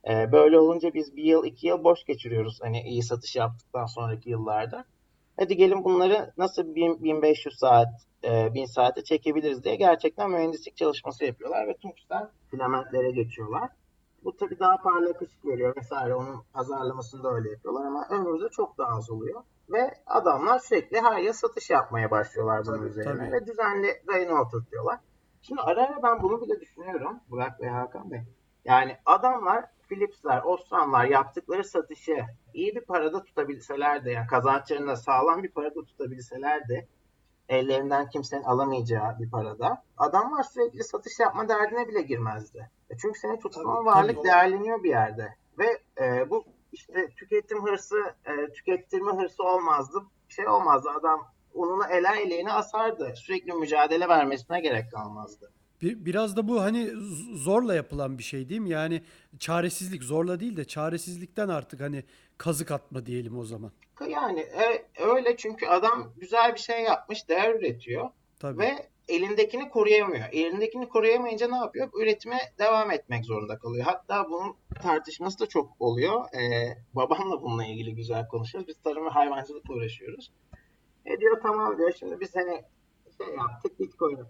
Ee, böyle olunca biz bir yıl iki yıl boş geçiriyoruz hani iyi satış yaptıktan sonraki yıllarda. Hadi gelin bunları nasıl 1500 saat, 1000 saate çekebiliriz diye gerçekten mühendislik çalışması yapıyorlar ve tungsten filamentlere geçiyorlar. Bu tabii daha parlak ışık veriyor vesaire. Onun pazarlamasını da öyle yapıyorlar ama ömrü de çok daha az oluyor. Ve adamlar sürekli her yıl satış yapmaya başlıyorlar bunun üzerine. Tabii. Ve düzenli rayına oturtuyorlar. Şimdi ara ara ben bunu bile düşünüyorum Burak ve Hakan Bey. Yani adamlar Philips'ler, Osram'lar yaptıkları satışı iyi bir parada tutabilselerdi, yani kazançlarını sağlam bir parada tutabilselerdi ellerinden kimsenin alamayacağı bir parada. Adamlar sürekli satış yapma derdine bile girmezdi. E çünkü senin Tabii, varlık tabii. değerleniyor bir yerde. Ve e, bu işte tüketim hırsı, e, tükettirme hırsı olmazdı. Şey olmazdı. Adam ununu ele eleğini asardı. Sürekli mücadele vermesine gerek kalmazdı. Bir, biraz da bu hani zorla yapılan bir şey değil mi? Yani çaresizlik zorla değil de çaresizlikten artık hani kazık atma diyelim o zaman. Yani e, öyle çünkü adam güzel bir şey yapmış, değer üretiyor Tabii. ve elindekini koruyamıyor. Elindekini koruyamayınca ne yapıyor? Üretime devam etmek zorunda kalıyor. Hatta bunun tartışması da çok oluyor. Ee, babamla bununla ilgili güzel konuşuyoruz. Biz tarım ve hayvancılıkla uğraşıyoruz. E diyor tamam diyor şimdi biz hani şey yaptık Bitcoin'in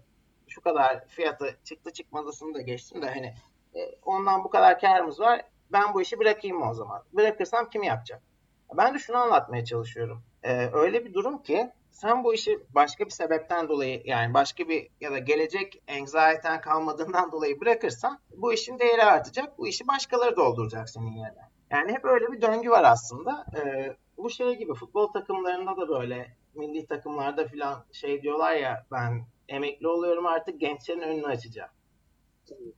şu kadar fiyatı çıktı çıkmadısını da geçtim de hani e, ondan bu kadar karımız var. Ben bu işi bırakayım mı o zaman? Bırakırsam kim yapacak? Ben de şunu anlatmaya çalışıyorum. Ee, öyle bir durum ki sen bu işi başka bir sebepten dolayı yani başka bir ya da gelecek anxiety'den kalmadığından dolayı bırakırsan bu işin değeri artacak. Bu işi başkaları dolduracak senin yerine. Yani hep öyle bir döngü var aslında. Ee, bu şey gibi futbol takımlarında da böyle milli takımlarda falan şey diyorlar ya ben emekli oluyorum artık gençlerin önünü açacağım.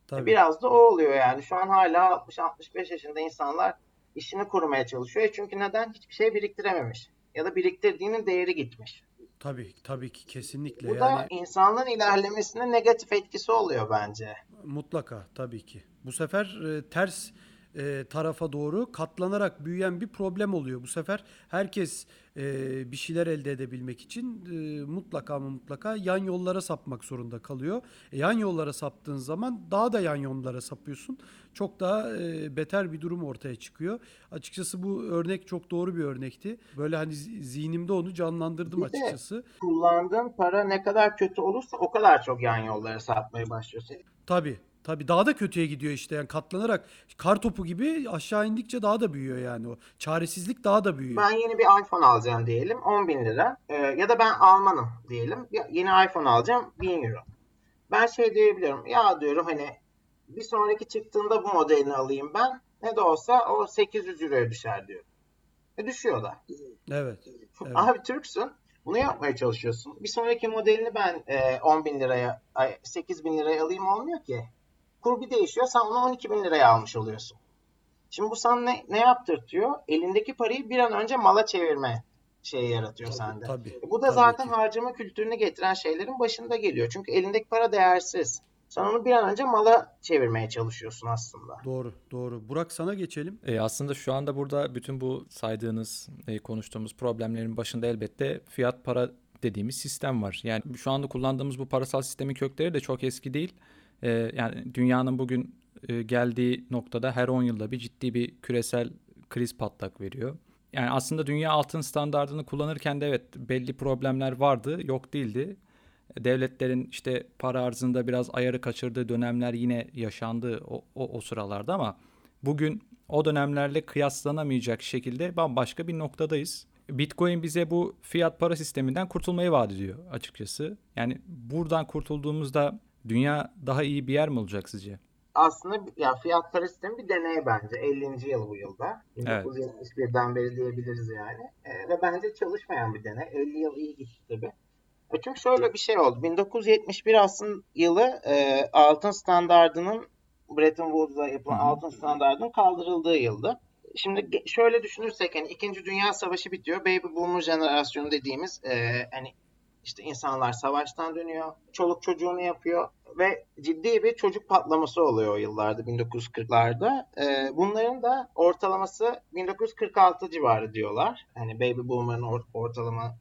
Tabii. Biraz da o oluyor yani. Şu an hala 60-65 yaşında insanlar işini kurmaya çalışıyor. Çünkü neden? Hiçbir şey biriktirememiş. Ya da biriktirdiğinin değeri gitmiş. Tabii tabii ki kesinlikle Bu yani da insanlığın ilerlemesine negatif etkisi oluyor bence. mutlaka tabii ki. Bu sefer e, ters e, tarafa doğru katlanarak büyüyen bir problem oluyor. Bu sefer herkes e, bir şeyler elde edebilmek için e, mutlaka ama mutlaka yan yollara sapmak zorunda kalıyor. E, yan yollara saptığın zaman daha da yan yollara sapıyorsun. Çok daha e, beter bir durum ortaya çıkıyor. Açıkçası bu örnek çok doğru bir örnekti. Böyle hani zi- zihnimde onu canlandırdım Bir açıkçası. Kullandığın para ne kadar kötü olursa o kadar çok yan yollara sapmaya başlıyorsun. Tabii. Tabii daha da kötüye gidiyor işte yani katlanarak kar topu gibi aşağı indikçe daha da büyüyor yani o. Çaresizlik daha da büyüyor. Ben yeni bir iPhone alacağım diyelim 10 bin lira. Ee, ya da ben Almanım diyelim. Yeni iPhone alacağım 1000 euro. Ben şey diyebiliyorum. Ya diyorum hani bir sonraki çıktığında bu modelini alayım ben. Ne de olsa o 800 euroya düşer diyor. E düşüyor da. Evet. Evet. Abi Türksün. Bunu yapmaya çalışıyorsun. Bir sonraki modelini ben e, 10 bin liraya, ay, 8 bin liraya alayım olmuyor ki. Kur bir değişiyor. Sen onu 12 bin liraya almış oluyorsun. Şimdi bu sana ne, ne yaptırtıyor? Elindeki parayı bir an önce mala çevirme şeyi yaratıyor sende. Tabii. E, Bu da tabii zaten ki. harcama kültürünü getiren şeylerin başında geliyor. Çünkü elindeki para değersiz. Sen onu bir an önce mala çevirmeye çalışıyorsun aslında. Doğru, doğru. Burak sana geçelim. E, aslında şu anda burada bütün bu saydığınız, e, konuştuğumuz problemlerin başında elbette fiyat para dediğimiz sistem var. Yani şu anda kullandığımız bu parasal sistemin kökleri de çok eski değil. E, yani dünyanın bugün e, geldiği noktada her 10 yılda bir ciddi bir küresel kriz patlak veriyor. Yani aslında dünya altın standardını kullanırken de evet belli problemler vardı, yok değildi. Devletlerin işte para arzında biraz ayarı kaçırdığı dönemler yine yaşandı o, o, o sıralarda ama bugün o dönemlerle kıyaslanamayacak şekilde bambaşka bir noktadayız. Bitcoin bize bu fiyat para sisteminden kurtulmayı vaat ediyor açıkçası. Yani buradan kurtulduğumuzda dünya daha iyi bir yer mi olacak sizce? aslında ya fiyat para sistemi bir deney bence. 50. yıl bu yılda. Evet. 1971'den beri diyebiliriz yani. E, ve bence çalışmayan bir deney. 50 yıl iyi gitti tabii. E, çünkü şöyle bir şey oldu. 1971 aslında yılı e, altın standardının Bretton Woods'da yapılan Hı altın standardının kaldırıldığı yıldı. Şimdi şöyle düşünürsek hani 2. Dünya Savaşı bitiyor. Baby Boomer jenerasyonu dediğimiz e, hani işte insanlar savaştan dönüyor. Çoluk çocuğunu yapıyor ve ciddi bir çocuk patlaması oluyor o yıllarda 1940'larda. Ee, bunların da ortalaması 1946 civarı diyorlar. Hani Baby Boomer'ın or- ortalama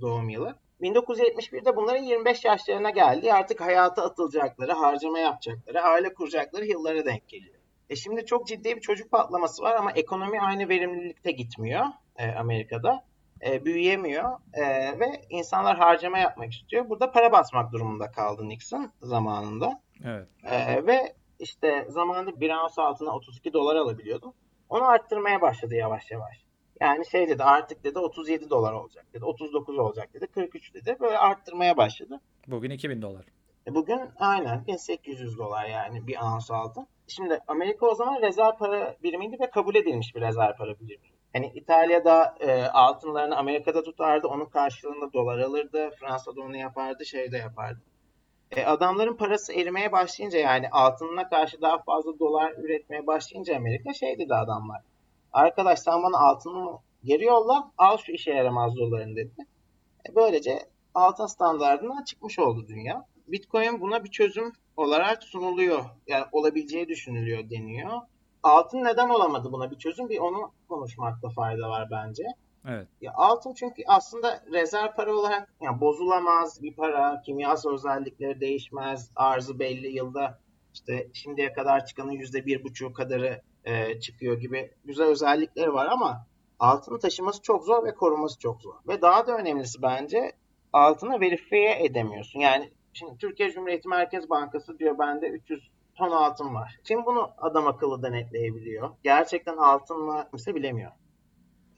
doğum yılı. 1971'de bunların 25 yaşlarına geldi. Artık hayata atılacakları, harcama yapacakları, aile kuracakları yıllara denk geliyor. E şimdi çok ciddi bir çocuk patlaması var ama ekonomi aynı verimlilikte gitmiyor e, Amerika'da. E, büyüyemiyor e, ve insanlar harcama yapmak istiyor. Burada para basmak durumunda kaldı Nixon zamanında. Evet. E, ve işte zamanında bir ounce altına 32 dolar alabiliyordu. Onu arttırmaya başladı yavaş yavaş. Yani şey dedi artık dedi 37 dolar olacak dedi. 39 olacak dedi. 43 dedi. Böyle arttırmaya başladı. Bugün 2000 dolar. E Bugün aynen 1800 dolar yani bir ounce altın. Şimdi Amerika o zaman rezerv para birimiydi ve kabul edilmiş bir rezerv para birimi. Hani İtalya'da e, altınlarını Amerika'da tutardı. Onun karşılığında dolar alırdı. Fransa'da onu yapardı. Şeyde yapardı. E, adamların parası erimeye başlayınca yani altınına karşı daha fazla dolar üretmeye başlayınca Amerika şey dedi adamlar. Arkadaş sen bana altını geri yolla al şu işe yaramaz doların dedi. E, böylece altın standartından çıkmış oldu dünya. Bitcoin buna bir çözüm olarak sunuluyor. Yani olabileceği düşünülüyor deniyor. Altın neden olamadı buna bir çözüm? Bir onu konuşmakta fayda var bence. Evet. Ya altın çünkü aslında rezerv para olarak yani bozulamaz bir para, kimyasal özellikleri değişmez, arzı belli yılda işte şimdiye kadar çıkanın yüzde bir buçuğu kadarı e, çıkıyor gibi güzel özellikleri var ama altını taşıması çok zor ve koruması çok zor. Ve daha da önemlisi bence altını verifiye edemiyorsun. Yani şimdi Türkiye Cumhuriyeti Merkez Bankası diyor bende 300 altın var. Kim bunu adam akıllı denetleyebiliyor? Gerçekten altın mı kimse bilemiyor.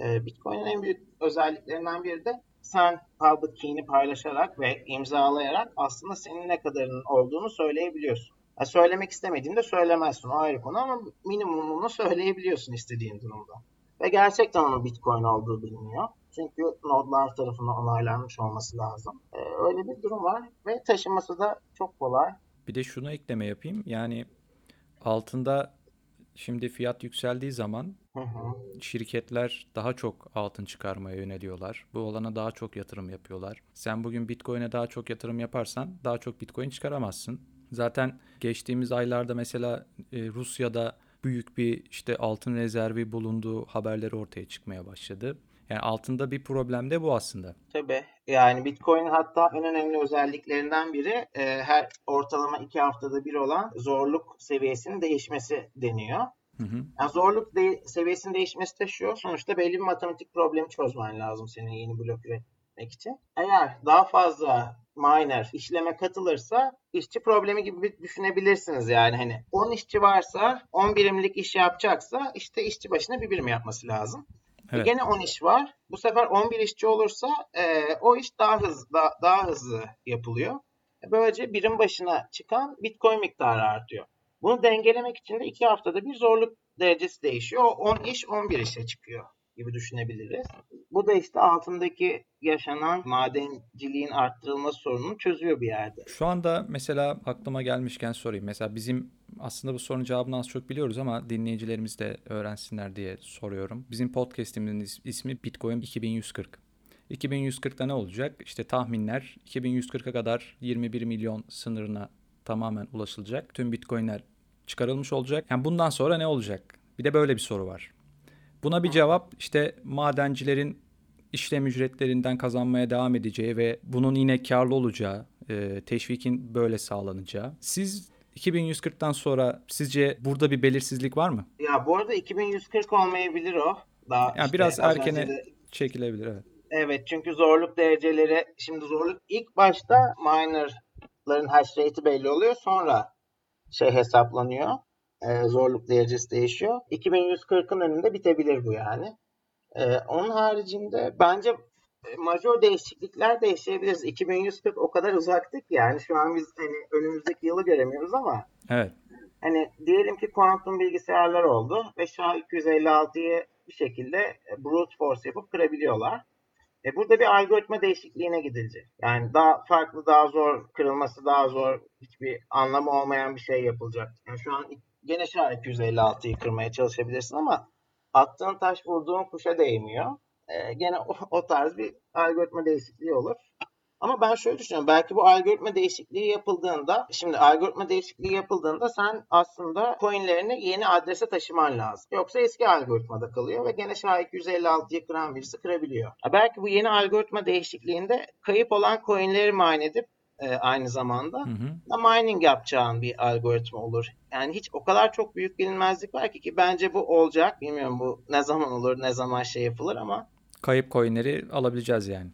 Ee, Bitcoin'in en büyük özelliklerinden biri de sen public key'ini paylaşarak ve imzalayarak aslında senin ne kadarının olduğunu söyleyebiliyorsun. Yani söylemek istemediğinde söylemezsin o ayrı konu ama minimumunu söyleyebiliyorsun istediğin durumda. Ve gerçekten onun Bitcoin olduğu biliniyor. Çünkü nodlar tarafından onaylanmış olması lazım. Ee, öyle bir durum var ve taşıması da çok kolay. Bir de şunu ekleme yapayım. Yani altında şimdi fiyat yükseldiği zaman Hı hı. şirketler daha çok altın çıkarmaya yöneliyorlar. Bu alana daha çok yatırım yapıyorlar. Sen bugün Bitcoin'e daha çok yatırım yaparsan daha çok Bitcoin çıkaramazsın. Zaten geçtiğimiz aylarda mesela e, Rusya'da büyük bir işte altın rezervi bulunduğu haberleri ortaya çıkmaya başladı. Yani altında bir problem de bu aslında. Tabii. Yani Bitcoin'in hatta en önemli özelliklerinden biri e, her ortalama iki haftada bir olan zorluk seviyesinin değişmesi deniyor. Hı hı. Yani zorluk de- seviyesinin değişmesi de şu, sonuçta belli bir matematik problemi çözmen lazım senin yeni blok üretmek için. Eğer daha fazla miner işleme katılırsa işçi problemi gibi düşünebilirsiniz yani hani 10 işçi varsa 10 birimlik iş yapacaksa işte işçi başına bir birim yapması lazım. Evet. Gene 10 iş var. Bu sefer 11 işçi olursa e, o iş daha hızlı daha, daha hızlı yapılıyor. Böylece birim başına çıkan Bitcoin miktarı artıyor. Bunu dengelemek için de 2 haftada bir zorluk derecesi değişiyor. O 10 iş 11 işe çıkıyor gibi düşünebiliriz. Bu da işte altındaki yaşanan madenciliğin arttırılması sorununu çözüyor bir yerde. Şu anda mesela aklıma gelmişken sorayım. Mesela bizim aslında bu sorunun cevabını az çok biliyoruz ama dinleyicilerimiz de öğrensinler diye soruyorum. Bizim podcast'imizin is- ismi Bitcoin 2140. 2140'da ne olacak? İşte tahminler 2140'a kadar 21 milyon sınırına tamamen ulaşılacak. Tüm Bitcoin'ler çıkarılmış olacak. Yani bundan sonra ne olacak? Bir de böyle bir soru var. Buna bir cevap işte madencilerin işlem ücretlerinden kazanmaya devam edeceği ve bunun yine karlı olacağı, e, teşvikin böyle sağlanacağı. Siz 2140'tan sonra sizce burada bir belirsizlik var mı? Ya bu arada 2140 olmayabilir o. Daha Yani işte biraz az erkene de çekilebilir evet. Evet çünkü zorluk dereceleri şimdi zorluk ilk başta miner'ların hash rate'i belli oluyor sonra şey hesaplanıyor. Ee, zorluk derecesi değişiyor. 2140'ın önünde bitebilir bu yani. Ee, onun haricinde bence e, majör değişiklikler de yaşayabiliriz. 2140 o kadar uzaktık yani şu an biz hani önümüzdeki yılı göremiyoruz ama Evet. hani diyelim ki kuantum bilgisayarlar oldu ve SHA-256'yı bir şekilde e, brute force yapıp kırabiliyorlar. E burada bir algoritma değişikliğine gidilecek. Yani daha farklı, daha zor, kırılması daha zor, hiçbir anlamı olmayan bir şey yapılacak. Yani şu an gene SHA-256'yı kırmaya çalışabilirsin ama attığın taş vurduğun kuşa değmiyor. E, gene o, o tarz bir algoritma değişikliği olur. Ama ben şöyle düşünüyorum. Belki bu algoritma değişikliği yapıldığında, şimdi algoritma değişikliği yapıldığında sen aslında coinlerini yeni adrese taşıman lazım. Yoksa eski algoritmada kalıyor ve gene SHA-256'yı kıran birisi kırabiliyor. Belki bu yeni algoritma değişikliğinde kayıp olan coinleri mine edip e, aynı zamanda Hı hı. da mining yapacağın bir algoritma olur. Yani hiç o kadar çok büyük bilinmezlik var ki ki bence bu olacak. Bilmiyorum bu ne zaman olur, ne zaman şey yapılır ama Kayıp coinleri alabileceğiz yani.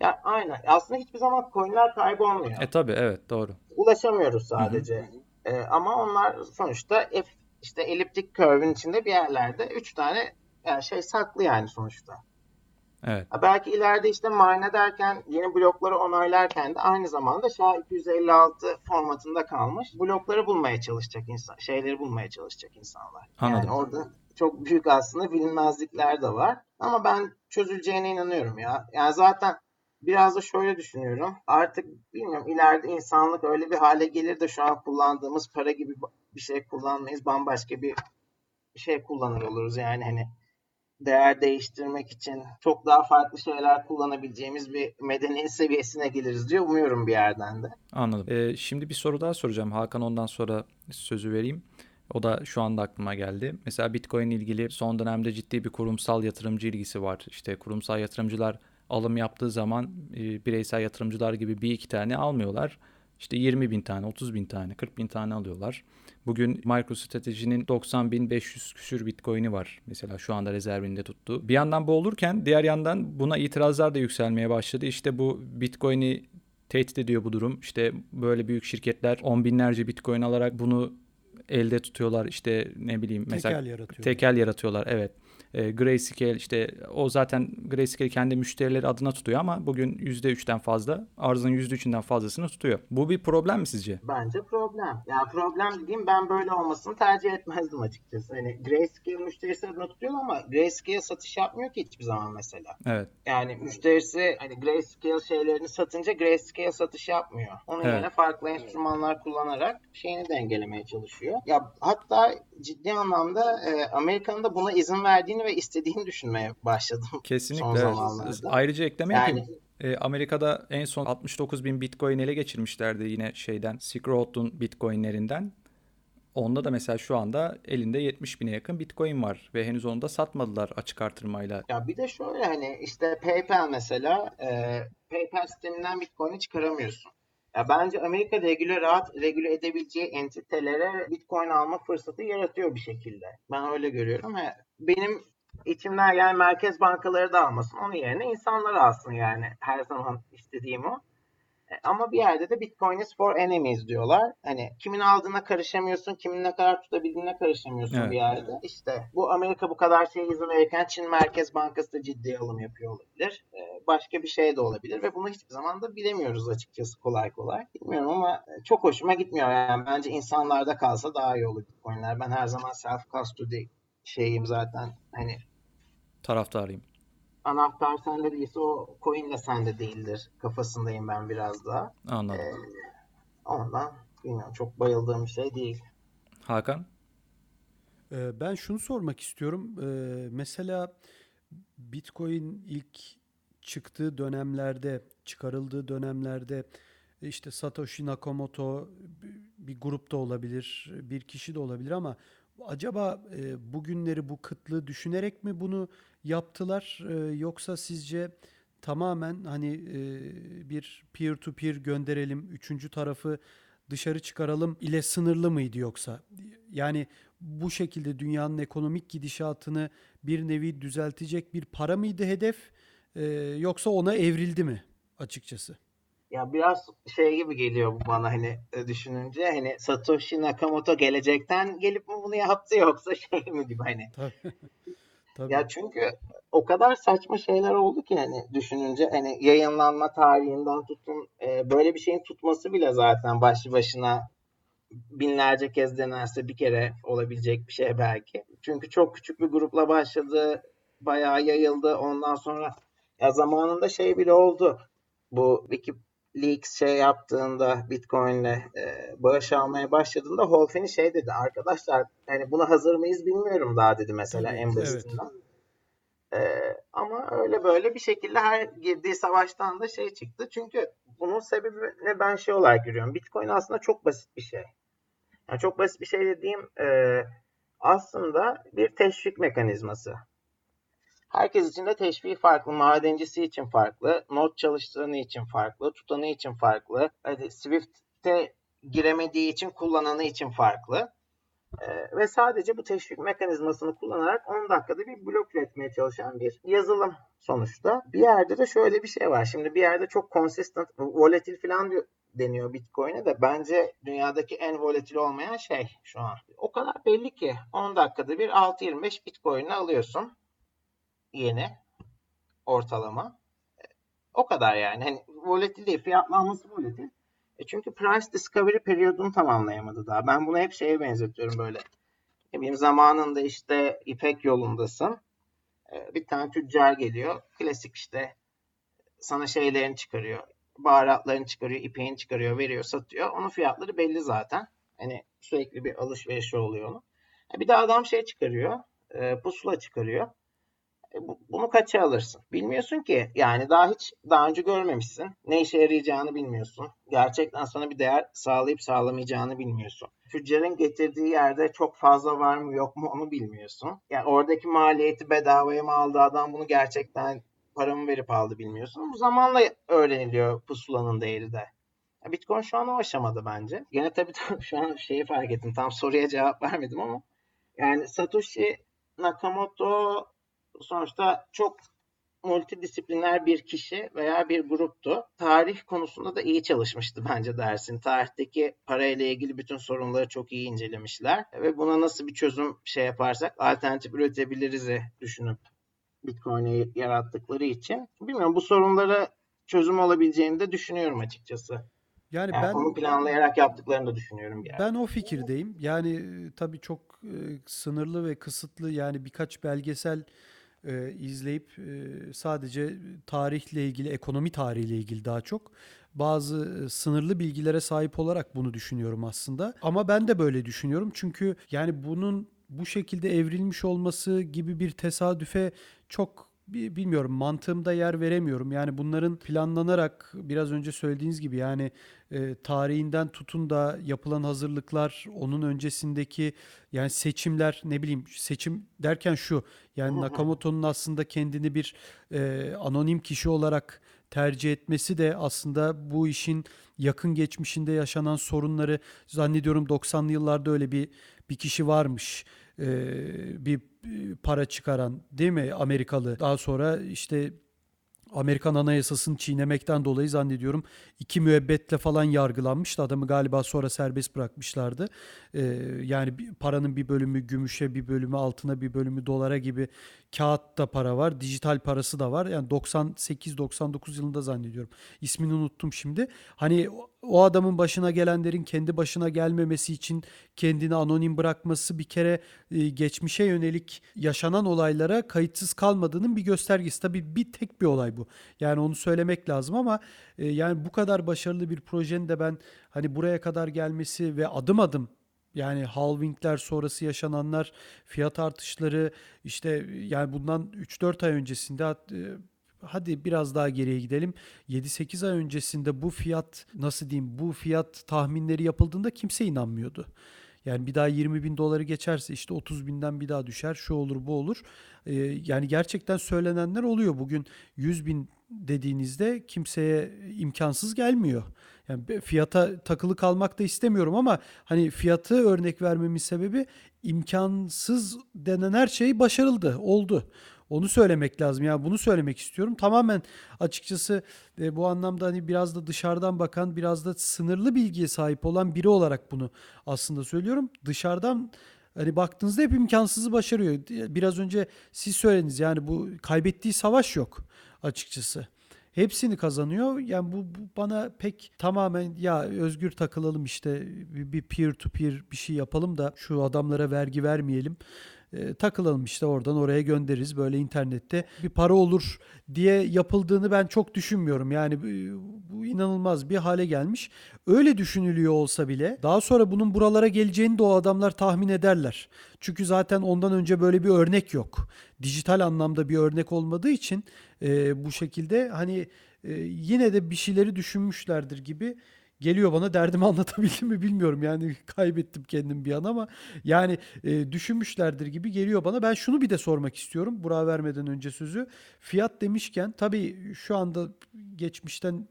ya aynen. Aslında hiçbir zaman coinler kaybolmuyor. E tabii evet doğru. ulaşamıyoruz sadece. Ee, ama onlar sonuçta F, işte eliptik curve'ün içinde bir yerlerde 3 tane yani şey saklı yani sonuçta. Evet. Belki ileride işte mine ederken yeni blokları onaylarken de aynı zamanda SHA-256 formatında kalmış blokları bulmaya çalışacak insan, şeyleri bulmaya çalışacak insanlar. Anladım. Yani orada çok büyük aslında bilinmezlikler de var. Ama ben çözüleceğine inanıyorum ya. Yani zaten biraz da şöyle düşünüyorum. Artık bilmiyorum ileride insanlık öyle bir hale gelir de şu an kullandığımız para gibi bir şey kullanmayız. Bambaşka bir şey kullanır oluruz. Yani hani değer değiştirmek için çok daha farklı şeyler kullanabileceğimiz bir medeniyet seviyesine geliriz diye umuyorum bir yerden de. Anladım. Ee, şimdi bir soru daha soracağım. Hakan ondan sonra sözü vereyim. O da şu anda aklıma geldi. Mesela Bitcoin ilgili son dönemde ciddi bir kurumsal yatırımcı ilgisi var. İşte kurumsal yatırımcılar alım yaptığı zaman e, bireysel yatırımcılar gibi bir iki tane almıyorlar. İşte 20 bin tane, 30 bin tane, 40 bin tane alıyorlar. Bugün MicroStrategy'nin 90 bin 500 küsür Bitcoin'i var. Mesela şu anda rezervinde tuttuğu. Bir yandan bu olurken diğer yandan buna itirazlar da yükselmeye başladı. İşte bu Bitcoin'i tehdit ediyor bu durum. İşte böyle büyük şirketler on binlerce Bitcoin alarak bunu elde tutuyorlar. İşte ne bileyim mesela tekel yaratıyorlar. Tekel yaratıyorlar evet. E, Grayscale işte o zaten Grayscale kendi müşterileri adına tutuyor ama bugün %3'ten fazla arzın %3'ünden fazlasını tutuyor. Bu bir problem mi sizce? Bence problem. Yani problem dediğim ben böyle olmasını tercih etmezdim açıkçası. Hani Grayscale müşterisi adına tutuyor ama Grayscale satış yapmıyor ki hiçbir zaman mesela. Evet. Yani müşterisi hani Grayscale şeylerini satınca Grayscale satış yapmıyor. Onun Evet. yerine farklı enstrümanlar kullanarak şeyini dengelemeye çalışıyor. Ya hatta ciddi anlamda e, Amerika'nın da buna izin verdiğini ve istediğini düşünmeye başladım. *laughs* Kesinlikle. Son zamanlarda. Ayrıca ekleme Yani yapayım. E, Amerika'da en son 69 bin Bitcoin ele geçirmişlerdi yine şeyden Silk Road'un Bitcoin'lerinden. Onda da mesela şu anda elinde 70 bine yakın Bitcoin var ve henüz onu da satmadılar açık artırmayla. Ya bir de şöyle hani işte PayPal mesela e, PayPal sisteminden Bitcoin'i çıkaramıyorsun. Ya bence Amerika regüle rahat regüle edebileceği entitelere Bitcoin alma fırsatı yaratıyor bir şekilde. Ben öyle görüyorum. Benim içimden yani merkez bankaları da almasın. Onun yerine insanlar alsın yani. Her zaman istediğim o. E, Ama bir yerde de Bitcoin is for enemies diyorlar. Hani kimin aldığına karışamıyorsun, kimin ne kadar tutabildiğine karışamıyorsun Evet. bir yerde. İşte bu Amerika bu kadar şey izin verirken Çin Merkez Bankası da ciddi alım yapıyor olabilir. E, Başka bir şey de olabilir ve bunu hiçbir zaman da bilemiyoruz açıkçası kolay kolay. Bilmiyorum ama çok hoşuma gitmiyor yani. Bence insanlarda kalsa daha iyi olur Bitcoin'ler. Ben her zaman self custody şeyim zaten hani Taraftarıyım. anahtar sende değilse o coin de sende değildir kafasındayım ben biraz daha. Anladım. Ondan bilmiyorum çok bayıldığım bir şey değil. Hakan? Ee, Ben şunu sormak istiyorum. Ee, Mesela Bitcoin ilk çıktığı dönemlerde, çıkarıldığı dönemlerde işte Satoshi Nakamoto bir grupta olabilir, bir kişi de olabilir ama acaba e, bugünleri bu kıtlığı düşünerek mi bunu yaptılar E, yoksa sizce tamamen hani e, bir peer to peer gönderelim, üçüncü tarafı dışarı çıkaralım ile sınırlı mıydı yoksa? Yani bu şekilde dünyanın ekonomik gidişatını bir nevi düzeltecek bir para mıydı hedef Ee, yoksa ona evrildi mi açıkçası? Ya biraz şey gibi geliyor bu bana hani e, düşününce hani Satoshi Nakamoto gelecekten gelip mi bunu yaptı yoksa şey mi gibi hani. *laughs* Tabii. Ya çünkü o kadar saçma şeyler oldu ki hani düşününce hani yayınlanma tarihinden tutun e, böyle bir şeyin tutması bile zaten başlı başına binlerce kez denerse bir kere olabilecek bir şey belki. Çünkü çok küçük bir grupla başladı, bayağı yayıldı. Ondan sonra ya zamanında şey bile oldu. Bu WikiLeaks şey yaptığında Bitcoin'le e, bağış almaya başladığında Holfini şey dedi. Arkadaşlar hani buna hazır mıyız bilmiyorum daha dedi mesela Evet, en evet. basitinden. Ee, ama öyle böyle bir şekilde her girdiği savaştan da şey çıktı. Çünkü bunun sebebini ben şey olarak görüyorum. Bitcoin aslında çok basit bir şey. Yani çok basit bir şey dediğim e, aslında bir teşvik mekanizması. Herkes için de teşviği farklı. Madencisi için farklı. Not çalıştıranı için farklı. Tutanı için farklı. Hadi Swift'te giremediği için kullananı için farklı. Ee, ve sadece bu teşvik mekanizmasını kullanarak 10 dakikada bir blok üretmeye çalışan bir yazılım sonuçta. Bir yerde de şöyle bir şey var. Şimdi bir yerde çok consistent, volatil falan diyor, deniyor Bitcoin'e de bence dünyadaki en volatil olmayan şey şu an. O kadar belli ki 10 dakikada bir 6.25 Bitcoin'i alıyorsun yeni ortalama. O kadar yani. Hani volatil değil. Fiyatlanması volatil. E çünkü price discovery periyodunu tamamlayamadı daha. Ben bunu hep şeye benzetiyorum böyle. Ne bileyim zamanında işte İpek yolundasın. Ee, bir tane tüccar geliyor. Klasik işte sana şeylerini çıkarıyor. Baharatlarını çıkarıyor, ipeğini çıkarıyor, veriyor, satıyor. Onun fiyatları belli zaten. Hani sürekli bir alışveriş oluyor onun. Bir de adam şey çıkarıyor. E, pusula çıkarıyor. E, bunu kaça alırsın? Bilmiyorsun ki. Yani daha hiç daha önce görmemişsin. Ne işe yarayacağını bilmiyorsun. Gerçekten sana bir değer sağlayıp sağlamayacağını bilmiyorsun. Tüccarın getirdiği yerde çok fazla var mı yok mu onu bilmiyorsun. Yani oradaki maliyeti bedavaya mı aldı adam bunu gerçekten paramı verip aldı bilmiyorsun. Bu zamanla öğreniliyor pusulanın değeri de. Bitcoin şu an o aşamada bence. Yine tabii *laughs* şu an şeyi fark ettim. Tam soruya cevap vermedim ama yani Satoshi Nakamoto sonuçta çok multidisipliner bir kişi veya bir gruptu. Tarih konusunda da iyi çalışmıştı bence dersin. Tarihteki parayla ilgili bütün sorunları çok iyi incelemişler ve buna nasıl bir çözüm şey yaparsak alternatif üretebiliriz düşünüp Bitcoin'i yarattıkları için bilmiyorum bu sorunlara çözüm olabileceğini de düşünüyorum açıkçası. Yani, yani ben onu planlayarak yaptıklarını da düşünüyorum. Yani. Ben o fikirdeyim. Yani e, tabii çok e, sınırlı ve kısıtlı yani birkaç belgesel e, izleyip e, sadece tarihle ilgili, ekonomi tarihiyle ilgili daha çok bazı e, sınırlı bilgilere sahip olarak bunu düşünüyorum aslında. Ama ben de böyle düşünüyorum. Çünkü yani bunun bu şekilde evrilmiş olması gibi bir tesadüfe çok bilmiyorum mantığımda yer veremiyorum. Yani bunların planlanarak biraz önce söylediğiniz gibi yani e, tarihinden tutun da yapılan hazırlıklar, onun öncesindeki yani seçimler ne bileyim seçim derken şu yani Nakamoto'nun aslında kendini bir e, anonim kişi olarak tercih etmesi de aslında bu işin yakın geçmişinde yaşanan sorunları zannediyorum 90'lı yıllarda öyle bir bir kişi varmış e, bir para çıkaran değil mi Amerikalı. Daha sonra işte Amerikan Anayasası'nı çiğnemekten dolayı zannediyorum iki müebbetle falan yargılanmıştı. Adamı galiba sonra serbest bırakmışlardı. Ee, yani paranın bir bölümü gümüşe, bir bölümü altına, bir bölümü dolara gibi kağıtta para var. Dijital parası da var. Yani 98-99 yılında zannediyorum. İsmini unuttum şimdi. Hani o adamın başına gelenlerin kendi başına gelmemesi için kendini anonim bırakması bir kere e, geçmişe yönelik yaşanan olaylara kayıtsız kalmadığının bir göstergesi. Tabii bir tek bir olay bu. Yani onu söylemek lazım ama e, yani bu kadar başarılı bir projenin de ben hani buraya kadar gelmesi ve adım adım yani halvingler sonrası yaşananlar, fiyat artışları işte yani bundan 3-4 ay öncesinde e, hadi biraz daha geriye gidelim. 7-8 ay öncesinde bu fiyat nasıl diyeyim bu fiyat tahminleri yapıldığında kimse inanmıyordu. Yani bir daha 20 bin doları geçerse işte 30 binden bir daha düşer şu olur bu olur. Ee, yani gerçekten söylenenler oluyor. Bugün 100 bin dediğinizde kimseye imkansız gelmiyor. Yani fiyata takılı kalmak da istemiyorum ama hani fiyatı örnek vermemin sebebi imkansız denen her şey başarıldı, oldu. Onu söylemek lazım. Yani bunu söylemek istiyorum. Tamamen açıkçası e, bu anlamda hani biraz da dışarıdan bakan, biraz da sınırlı bilgiye sahip olan biri olarak bunu aslında söylüyorum. Dışarıdan hani baktığınızda hep imkansızı başarıyor. Biraz önce siz söylediniz yani bu kaybettiği savaş yok açıkçası. Hepsini kazanıyor. Yani bu, bu bana pek tamamen ya özgür takılalım işte bir peer to peer bir şey yapalım da şu adamlara vergi vermeyelim e, takılalım işte oradan oraya göndeririz böyle internette bir para olur diye yapıldığını ben çok düşünmüyorum. Yani bu, inanılmaz bir hale gelmiş. Öyle düşünülüyor olsa bile daha sonra bunun buralara geleceğini de o adamlar tahmin ederler. Çünkü zaten ondan önce böyle bir örnek yok. Dijital anlamda bir örnek olmadığı için e, bu şekilde hani e, yine de bir şeyleri düşünmüşlerdir gibi geliyor bana derdimi *laughs* anlatabildim mi bilmiyorum. Yani kaybettim kendim bir an ama yani e, düşünmüşlerdir gibi geliyor bana. Ben şunu bir de sormak istiyorum. Burak'a vermeden önce sözü. Fiyat demişken tabii şu anda geçmişten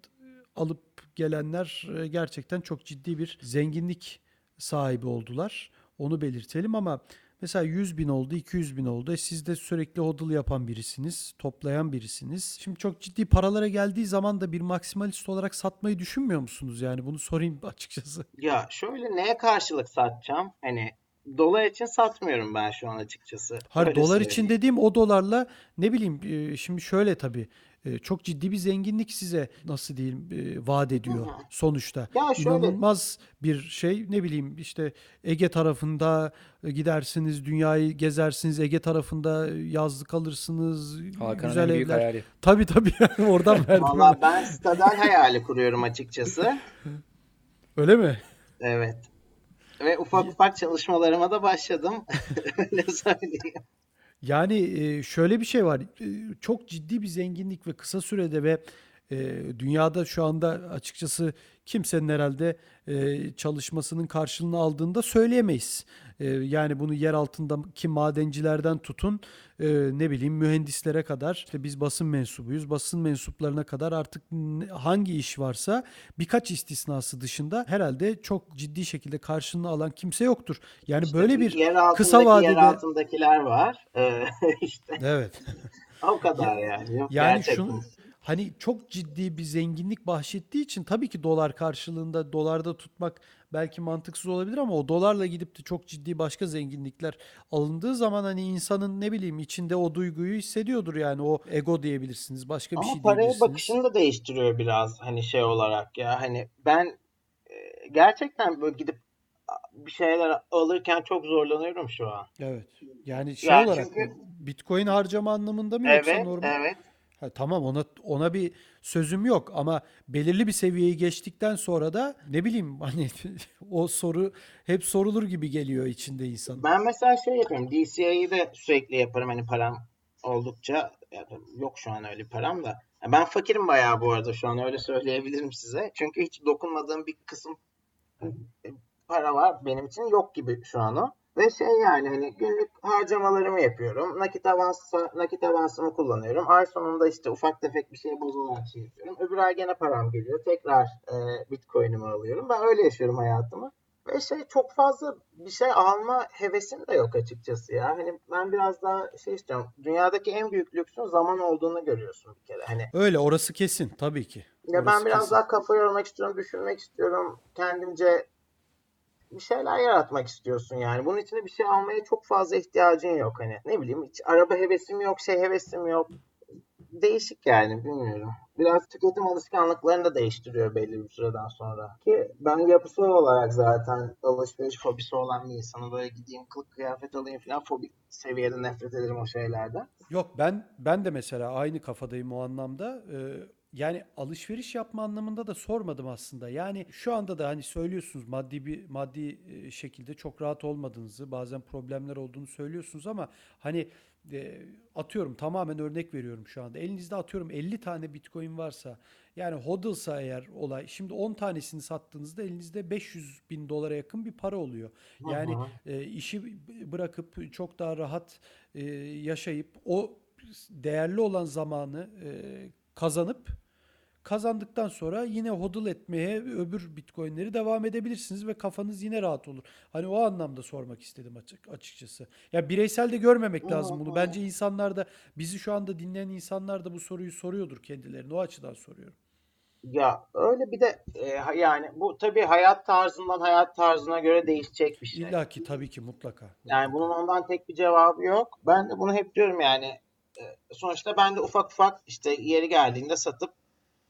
alıp gelenler e, gerçekten çok ciddi bir zenginlik sahibi oldular. Onu belirtelim ama Mesela 100 bin oldu, 200 bin oldu. E siz de sürekli hodl yapan birisiniz, toplayan birisiniz. Şimdi çok ciddi paralara geldiği zaman da bir maksimalist olarak satmayı düşünmüyor musunuz? Yani bunu sorayım *laughs* açıkçası. Ya şöyle neye karşılık satacağım? Hani dolar için satmıyorum ben şu an açıkçası. Hayır dolar için dediğim o dolarla ne bileyim e, şimdi şöyle tabii çok ciddi bir zenginlik size nasıl diyeyim e, vaat ediyor sonuçta. Ya şöyle- İnanılmaz bir şey ne bileyim işte Ege tarafında e, gidersiniz dünyayı gezersiniz Ege tarafında yazlık alırsınız Hakan'ın güzel en büyük evler. hayali. Tabii tabii *laughs* oradan verdim. Valla ben stadal hayali kuruyorum açıkçası. Öyle mi? Evet. Ve ufak ufak çalışmalarıma da başladım. *laughs* Öyle söyleyeyim. Yani şöyle bir şey var. Çok ciddi bir zenginlik ve kısa sürede ve e, dünyada şu anda açıkçası kimsenin herhalde e, çalışmasının karşılığını aldığını da söyleyemeyiz. E, Yani bunu yer altındaki madencilerden tutun e, ne bileyim mühendislere kadar işte biz basın mensubuyuz. Basın mensuplarına kadar artık hangi iş varsa birkaç istisnası dışında herhalde çok ciddi şekilde karşılığını alan kimse yoktur. Yani İşte böyle bir yer kısa yer vadede altındakiler var. Ee, *laughs* işte evet. o kadar yani. Yok Yani gerçekten. şunu hani çok ciddi bir zenginlik bahşettiği için tabii ki dolar karşılığında dolarda tutmak belki mantıksız olabilir ama o dolarla gidip de çok ciddi başka zenginlikler alındığı zaman hani insanın ne bileyim içinde o duyguyu hissediyordur yani o ego diyebilirsiniz başka bir Ama şey paraya diyebilirsiniz. bakışını da değiştiriyor biraz hani şey olarak ya hani ben e, gerçekten böyle gidip bir şeyler alırken çok zorlanıyorum şu an. Evet. Yani şey Yani olarak çünkü- Bitcoin harcama anlamında mı yoksa Evet, normal? evet. Ha, tamam ona ona bir sözüm yok ama belirli bir seviyeyi geçtikten sonra da ne bileyim *laughs* hani o soru hep sorulur gibi geliyor içinde insan. Ben mesela şey yapıyorum. DCA'yı de sürekli yaparım hani param oldukça. Da yok şu an öyle param da. Ben fakirim bayağı bu arada şu an öyle söyleyebilirim size. Çünkü hiç dokunmadığım bir kısım e, para var benim için yok gibi şu an o. Ve şey yani hani günlük harcamalarımı yapıyorum. Nakit avansı, nakit avansımı kullanıyorum. Ay sonunda işte ufak tefek bir şey bozularak şey yapıyorum. Öbür ay gene param geliyor. Tekrar e, Bitcoin'imi alıyorum. Ben öyle yaşıyorum hayatımı. Ve şey çok fazla bir şey alma hevesim de yok açıkçası ya. Hani ben biraz daha şey istiyorum. Dünyadaki en büyük lüksün zaman olduğunu görüyorsun bir kere. Hani Öyle orası kesin tabii ki. ya ben Orası biraz kesin. daha kafa yormak istiyorum, düşünmek istiyorum. Kendimce bir şeyler yaratmak istiyorsun yani. Bunun için bir şey almaya çok fazla ihtiyacın yok hani. Ne bileyim hiç araba hevesim yok, şey hevesim yok. Değişik yani bilmiyorum. Biraz tüketim alışkanlıklarını da değiştiriyor belli bir süreden sonra. Ki ben yapısal olarak zaten alışveriş fobisi olan bir insanım. Böyle gideyim kılık kıyafet alayım falan fobi seviyede nefret ederim o şeylerden. Yok ben ben de mesela aynı kafadayım o anlamda. Ee, yani alışveriş yapma anlamında da sormadım aslında. Yani şu anda da hani söylüyorsunuz maddi bir maddi e, şekilde çok rahat olmadığınızı, bazen problemler olduğunu söylüyorsunuz ama hani e, atıyorum tamamen örnek veriyorum şu anda. Elinizde atıyorum 50 tane Bitcoin varsa yani hodlsa eğer olay şimdi 10 tanesini sattığınızda elinizde 500 bin dolara yakın bir para oluyor. Yani e, işi bırakıp çok daha rahat e, yaşayıp o değerli olan zamanı e, kazanıp kazandıktan sonra yine hodl etmeye öbür bitcoinleri devam edebilirsiniz ve kafanız yine rahat olur. Hani o anlamda sormak istedim açık açıkçası. Ya bireysel de görmemek lazım bunu. Bence insanlar da bizi şu anda dinleyen insanlar da bu soruyu soruyordur kendilerine. O açıdan soruyorum. Ya öyle bir de e, yani bu tabii hayat tarzından hayat tarzına göre değişecek bir şey. İlla ki tabii ki mutlaka. Yani bunun ondan tek bir cevabı yok. Ben de bunu hep diyorum yani. e, Sonuçta ben de ufak ufak işte yeri geldiğinde satıp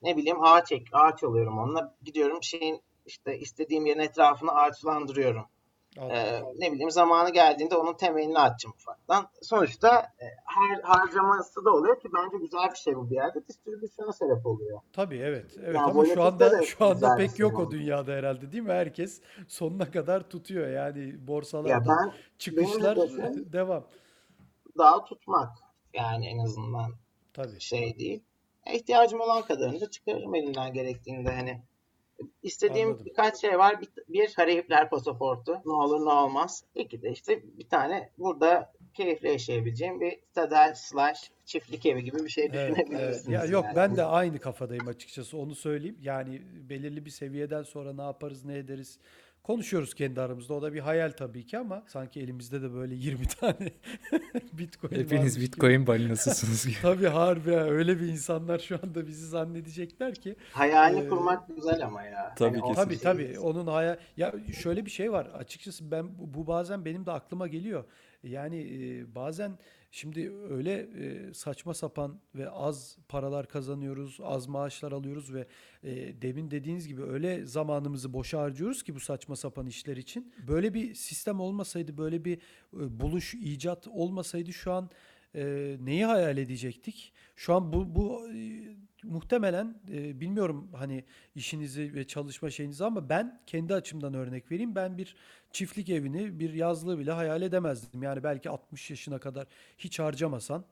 ne bileyim ağaç ek, ağaç alıyorum onunla. Gidiyorum şeyin işte istediğim yerin etrafını ağaçlandırıyorum. Anladım. Ee, ne bileyim zamanı geldiğinde onun temelini atacağım ufaktan. Sonuçta e, har, harcaması da oluyor ki bence güzel bir şey bu bir yerde. Distribüsyona sebep oluyor. Tabii evet. Evet Ya ama şu anda da şu anda pek yok o oldu. dünyada herhalde değil mi? Herkes sonuna kadar tutuyor. Yani Ya borsalarda ben çıkışlar devam. daha tutmak yani en azından Tabii. şey değil. E, İhtiyacım olan kadarını da çıkarırım elimden gerektiğinde hani. İstediğim Anladım. birkaç şey var. Bir, bir Harihipler pasaportu. Ne olur ne olmaz. İki de işte bir tane burada keyifle yaşayabileceğim bir stadal slash çiftlik evi gibi bir şey Evet, evet. düşünebilirsiniz. Ya yok yani. ben de aynı kafadayım açıkçası onu söyleyeyim. Yani belirli bir seviyeden sonra ne yaparız ne ederiz konuşuyoruz kendi aramızda. O da bir hayal tabii ki ama sanki elimizde de böyle 20 *laughs* tane Bitcoin Hepiniz varmış gibi. Bitcoin *laughs* balinasısınız gibi. Tabii harbi ha, öyle bir insanlar şu anda bizi zannedecekler ki Hayalini Ee, kurmak güzel ama ya. tabii o- Tabii tabii onun haya ya şöyle bir şey var açıkçası ben bu bu bazen benim de aklıma geliyor. Yani e, bazen Şimdi öyle e, saçma sapan ve az paralar kazanıyoruz, az maaşlar alıyoruz ve e, demin dediğiniz gibi öyle zamanımızı boşa harcıyoruz ki bu saçma sapan işler için. Böyle bir sistem olmasaydı, böyle bir e, buluş, icat olmasaydı şu an neyi hayal edecektik? Şu an bu, bu muhtemelen e, bilmiyorum hani işinizi ve çalışma şeyinizi ama ben kendi açımdan örnek vereyim. Ben bir çiftlik evini, bir yazlığı bile hayal edemezdim. Yani belki 60 yaşına kadar hiç harcamasan,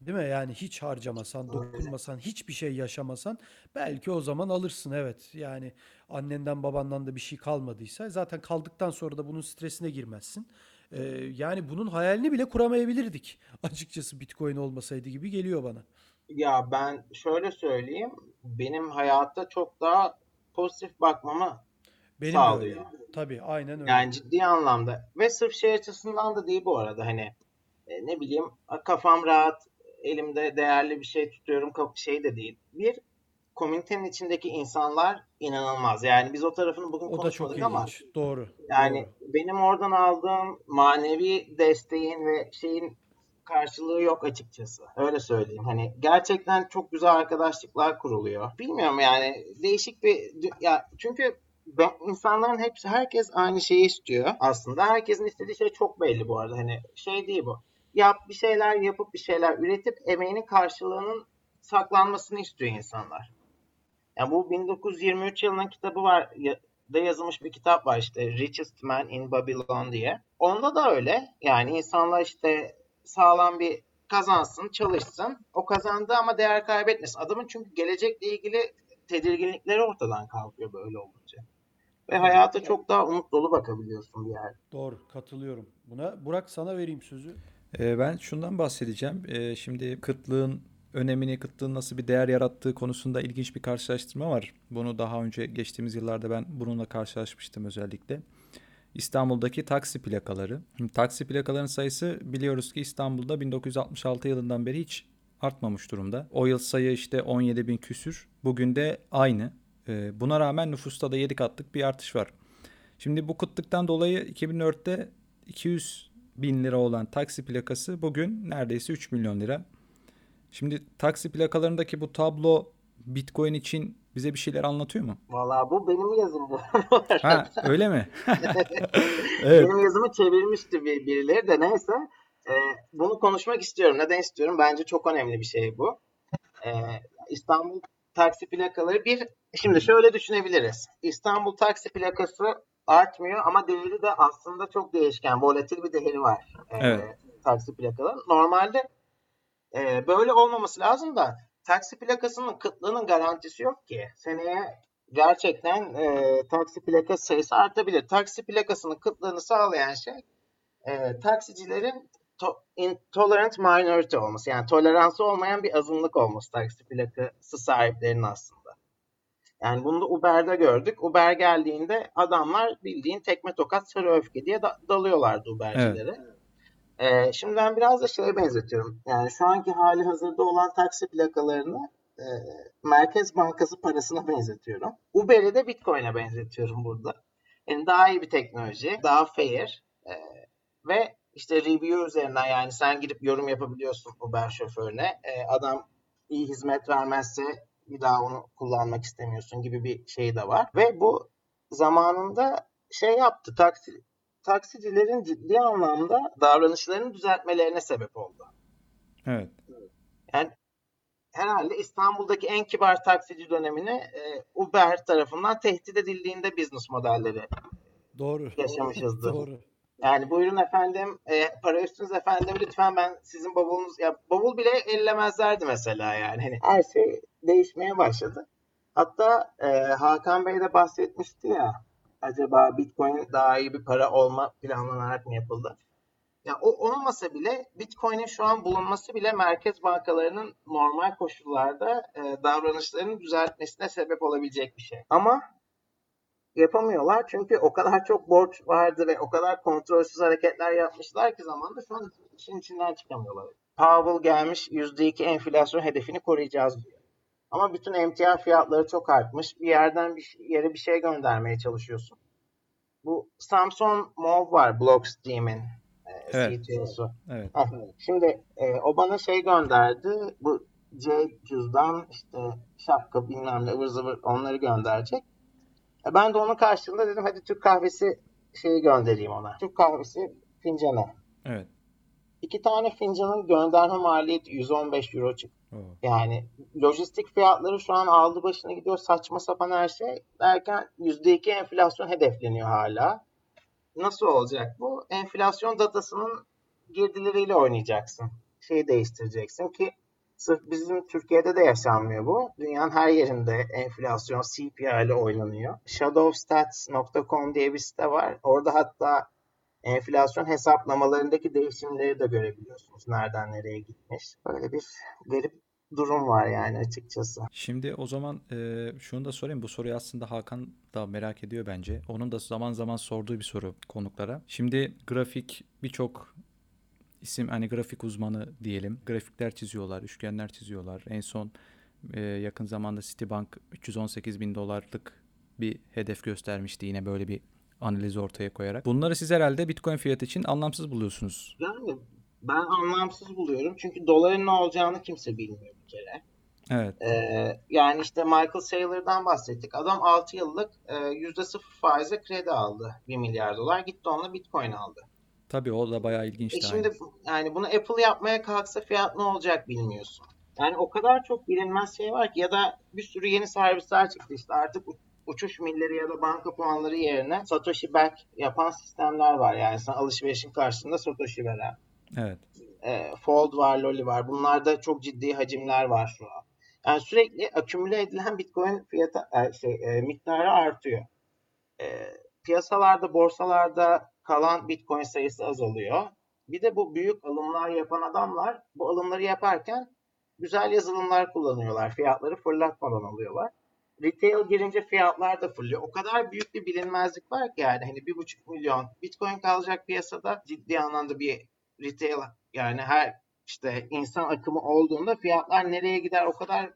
değil mi? Yani hiç harcamasan, dokunmasan, hiçbir şey yaşamasan belki o zaman alırsın evet. Yani annenden babandan da bir şey kalmadıysa zaten kaldıktan sonra da bunun stresine girmezsin. Ee, yani bunun hayalini bile kuramayabilirdik. *laughs* Açıkçası Bitcoin olmasaydı gibi geliyor bana. Ya ben şöyle söyleyeyim. Benim hayatta çok daha pozitif bakmamı Benim sağlıyor. öyle. Tabii aynen öyle. Yani ciddi anlamda. Ve sırf şey açısından da değil bu arada. Hani e, ne bileyim kafam rahat, elimde değerli bir şey tutuyorum şey de değil. Bir komünitenin içindeki insanlar inanılmaz. Yani biz o tarafını bugün O da çok konuşmadık ama ilginç. Doğru. yani Doğru. benim oradan aldığım manevi desteğin ve şeyin karşılığı yok açıkçası. Öyle söyleyeyim. Hani gerçekten çok güzel arkadaşlıklar kuruluyor. Bilmiyorum yani değişik bir ya çünkü ben, insanların hepsi herkes aynı şeyi istiyor aslında. Herkesin istediği şey çok belli bu arada. Hani şey değil bu. Yap bir şeyler yapıp bir şeyler üretip emeğinin karşılığının saklanmasını istiyor insanlar. Yani bu 1923 yılının kitabı var da yazılmış bir kitap var işte Richest Man in Babylon diye. Onda da öyle. Yani insanlar işte sağlam bir kazansın, çalışsın. O kazandı ama değer kaybetmesin. Adamın çünkü gelecekle ilgili tedirginlikleri ortadan kalkıyor böyle olunca. Ve hayata çok daha umut dolu bakabiliyorsun bir yerde. Doğru. Katılıyorum. Buna Burak sana vereyim sözü. Ee, ben şundan bahsedeceğim. Ee, şimdi kıtlığın önemini, kıtlığın nasıl bir değer yarattığı konusunda ilginç bir karşılaştırma var. Bunu daha önce geçtiğimiz yıllarda ben bununla karşılaşmıştım özellikle. İstanbul'daki taksi plakaları. Şimdi taksi plakaların sayısı biliyoruz ki İstanbul'da 1966 yılından beri hiç artmamış durumda. O yıl sayı işte 17 bin küsür. Bugün de aynı. Ee, buna rağmen nüfusta da 7 katlık bir artış var. Şimdi bu kıtlıktan dolayı 2004'te 200 bin lira olan taksi plakası bugün neredeyse 3 milyon lira. Şimdi taksi plakalarındaki bu tablo Bitcoin için bize bir şeyler anlatıyor mu? Vallahi bu benim yazım bu. Ha öyle mi? *laughs* evet. Benim yazımı çevirmişti bir, birileri de neyse. Ee, bunu konuşmak istiyorum. Neden istiyorum? Bence çok önemli bir şey bu. Ee, İstanbul taksi plakaları bir şimdi şöyle düşünebiliriz. İstanbul taksi plakası artmıyor ama değeri de aslında çok değişken. Volatil bir değeri var. ee, Evet. Taksi plakaların. Normalde e, böyle olmaması lazım da taksi plakasının kıtlığının garantisi yok ki. Seneye gerçekten e, taksi plakası sayısı artabilir. Taksi plakasının kıtlığını sağlayan şey e, taksicilerin to- intolerant minority olması. Yani toleransı olmayan bir azınlık olması taksi plakası sahiplerinin aslında. Yani bunu da Uber'de gördük. Uber geldiğinde adamlar bildiğin tekme tokat sarı öfke diye da- dalıyorlardı Uber'cilere. Ee, şimdi ben biraz da şeye benzetiyorum. Yani şu anki hali hazırda olan taksi plakalarını e, Merkez Bankası parasına benzetiyorum. Uber'i de Bitcoin'e benzetiyorum burada. Yani daha iyi bir teknoloji, daha fair e, ve işte review üzerinden yani sen gidip yorum yapabiliyorsun Uber şoförüne. E, adam iyi hizmet vermezse bir daha onu kullanmak istemiyorsun gibi bir şey de var. Ve bu zamanında şey yaptı. Taksi taksicilerin ciddi anlamda davranışlarını düzeltmelerine sebep oldu. Evet. Yani herhalde İstanbul'daki en kibar taksici dönemini e, Uber tarafından tehdit edildiğinde business modelleri Doğru. yaşamışızdır. *laughs* Doğru. Yani buyurun efendim e, para üstünüz efendim lütfen ben sizin bavulunuz ya bavul bile ellemezlerdi mesela yani. Hani her şey değişmeye başladı. Hatta e, Hakan Bey de bahsetmişti ya acaba Bitcoin daha iyi bir para olma planlanarak mı yapıldı? Ya o olmasa bile Bitcoin'in şu an bulunması bile merkez bankalarının normal koşullarda e, davranışlarını düzeltmesine sebep olabilecek bir şey. Ama yapamıyorlar çünkü o kadar çok borç vardı ve o kadar kontrolsüz hareketler yapmışlar ki zamanda şu an işin içinden çıkamıyorlar. Powell gelmiş %2 enflasyon hedefini koruyacağız diyor. Ama bütün emtia fiyatları çok artmış. Bir yerden bir yere bir şey göndermeye çalışıyorsun. Bu Samsung Move var Blockstream'in Evet. CTO'su. Evet. Heh, Şimdi e, o bana şey gönderdi. Bu C cüzdan işte şapka bilmem ne ıvır zıvır onları gönderecek. E, ben de onun karşılığında dedim hadi Türk kahvesi şeyi göndereyim ona. Türk kahvesi fincanı. Evet. İki tane fincanın gönderme maliyeti 115 euro çıktı. Yani lojistik fiyatları şu an aldı başına gidiyor saçma sapan her şey derken %2 enflasyon hedefleniyor hala. Nasıl olacak bu? Enflasyon datasının girdileriyle oynayacaksın. Şeyi değiştireceksin ki sırf bizim Türkiye'de de yaşanmıyor bu. Dünyanın her yerinde enflasyon CPI ile oynanıyor. Shadowstats.com diye bir site var. Orada hatta enflasyon hesaplamalarındaki değişimleri de görebiliyorsunuz. Nereden nereye gitmiş. Böyle bir garip durum var yani açıkçası. Şimdi o zaman e, şunu da sorayım. Bu soruyu aslında Hakan da merak ediyor bence. Onun da zaman zaman sorduğu bir soru konuklara. Şimdi grafik birçok isim hani grafik uzmanı diyelim. Grafikler çiziyorlar, üçgenler çiziyorlar. En son e, yakın zamanda Citibank 318 bin dolarlık bir hedef göstermişti yine böyle bir analiz ortaya koyarak. Bunları siz herhalde Bitcoin fiyatı için anlamsız buluyorsunuz. Yani ben anlamsız buluyorum. Çünkü doların ne olacağını kimse bilmiyor bir kere. Evet. Ee, yani işte Michael Saylor'dan bahsettik. Adam 6 yıllık e, %0 faize kredi aldı. 1 milyar dolar. Gitti onunla Bitcoin aldı. Tabii o da bayağı E ilginçti. şimdi yani bunu Apple yapmaya kalksa fiyat ne olacak bilmiyorsun. Yani o kadar çok bilinmez şey var ki ya da bir sürü yeni servisler çıktı işte artık uçuş milleri ya da banka puanları yerine Satoshi Back yapan sistemler var. Yani sana alışverişin karşılığında Satoshi veren. Evet. E, Fold var, Loli var. Bunlarda çok ciddi hacimler var şu an. Yani sürekli akümüle edilen Bitcoin fiyatı e, şey e, miktarı artıyor. E, piyasalarda, borsalarda kalan Bitcoin sayısı azalıyor. Bir de bu büyük alımlar yapan adamlar bu alımları yaparken güzel yazılımlar kullanıyorlar. Fiyatları fırlatmadan alıyorlar. Retail girince fiyatlar da fırlıyor. O kadar büyük bir bilinmezlik var ki yani hani bir buçuk milyon Bitcoin kalacak piyasada ciddi anlamda bir retail yani her işte insan akımı olduğunda fiyatlar nereye gider o kadar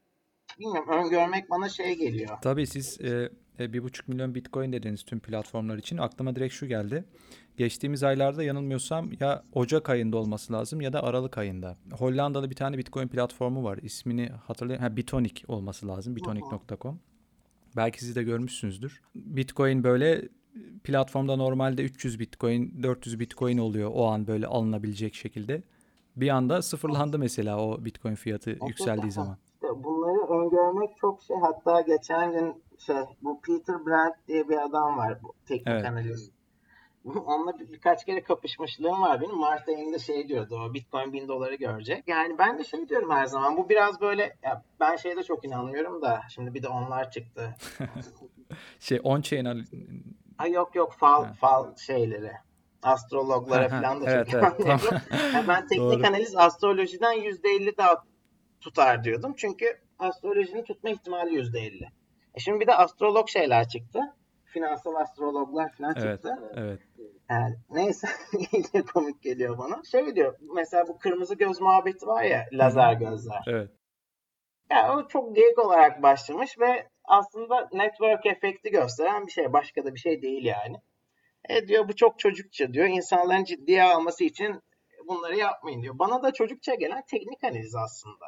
bilmiyorum öngörmek bana şey geliyor. Tabii siz e, e, bir buçuk milyon Bitcoin dediniz tüm platformlar için. Aklıma direkt şu geldi. Geçtiğimiz aylarda yanılmıyorsam ya Ocak ayında olması lazım ya da Aralık ayında. Hollandalı bir tane Bitcoin platformu var. İsmini hatırlayayım. Ha, Bitonic olması lazım. Bitonic.com. Belki siz de görmüşsünüzdür. Bitcoin böyle platformda normalde 300 Bitcoin, 400 Bitcoin oluyor o an böyle alınabilecek şekilde. Bir anda sıfırlandı mesela o Bitcoin fiyatı yükseldiği zaman. İşte bunları öngörmek çok şey. Hatta geçen gün şey bu Peter Brandt diye bir adam var. Bu teknik Evet. analiz. *laughs* Onunla bir- birkaç kere kapışmışlığım var benim. Mart ayında şey diyordu o Bitcoin 1000 doları görecek. Yani ben de şey diyorum her zaman bu biraz böyle ya ben şeyde çok inanmıyorum da şimdi bir de onlar çıktı. *laughs* Şey on-chain al- Ay yok yok fal Ha. fal şeyleri. Astrologlara falan da evet, çok evet, inanıyorum. *laughs* Ya ben teknik Doğru. analiz astrolojiden %50 daha tutar diyordum. Çünkü astrolojinin tutma ihtimali %50. E şimdi bir de astrolog şeyler çıktı. Finansal astrologlar falan Evet, çıktı. evet. Yani neyse *laughs* iyice komik geliyor bana. Şey diyor mesela bu kırmızı göz muhabbeti var ya lazer gözler. Evet. Yani o çok geyik olarak başlamış ve aslında network efekti gösteren bir şey. Başka da bir şey değil yani. E diyor bu çok çocukça diyor. İnsanların ciddiye alması için bunları yapmayın diyor. Bana da çocukça gelen teknik analiz aslında.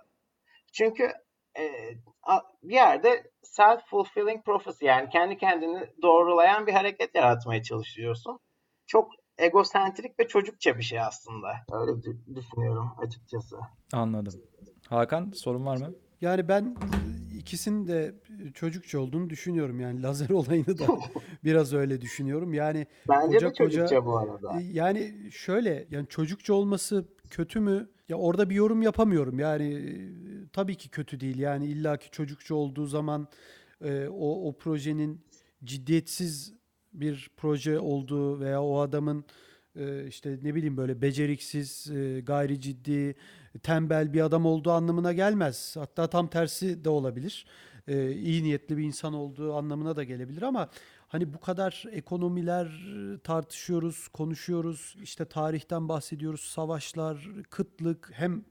Çünkü bir yerde self-fulfilling prophecy yani kendi kendini doğrulayan bir hareket yaratmaya çalışıyorsun. Çok egosentrik ve çocukça bir şey aslında. Öyle dü- düşünüyorum açıkçası. Anladım. Hakan sorun var mı? Yani ben e, ikisinin de çocukça olduğunu düşünüyorum. Yani lazer *laughs* olayını da *laughs* biraz öyle düşünüyorum. Yani Bence Koca de çocukça koca- bu arada. E, Yani şöyle yani çocukça olması kötü mü? Ya orada bir yorum yapamıyorum. Yani e, tabii ki kötü değil. Yani illaki çocukça olduğu zaman e, o o projenin ciddiyetsiz bir proje olduğu veya o adamın e, işte ne bileyim böyle beceriksiz, e, gayri ciddi, tembel bir adam olduğu anlamına gelmez. Hatta tam tersi de olabilir. E, iyi niyetli bir insan olduğu anlamına da gelebilir ama hani bu kadar ekonomiler tartışıyoruz, konuşuyoruz. İşte tarihten bahsediyoruz. Savaşlar, kıtlık hem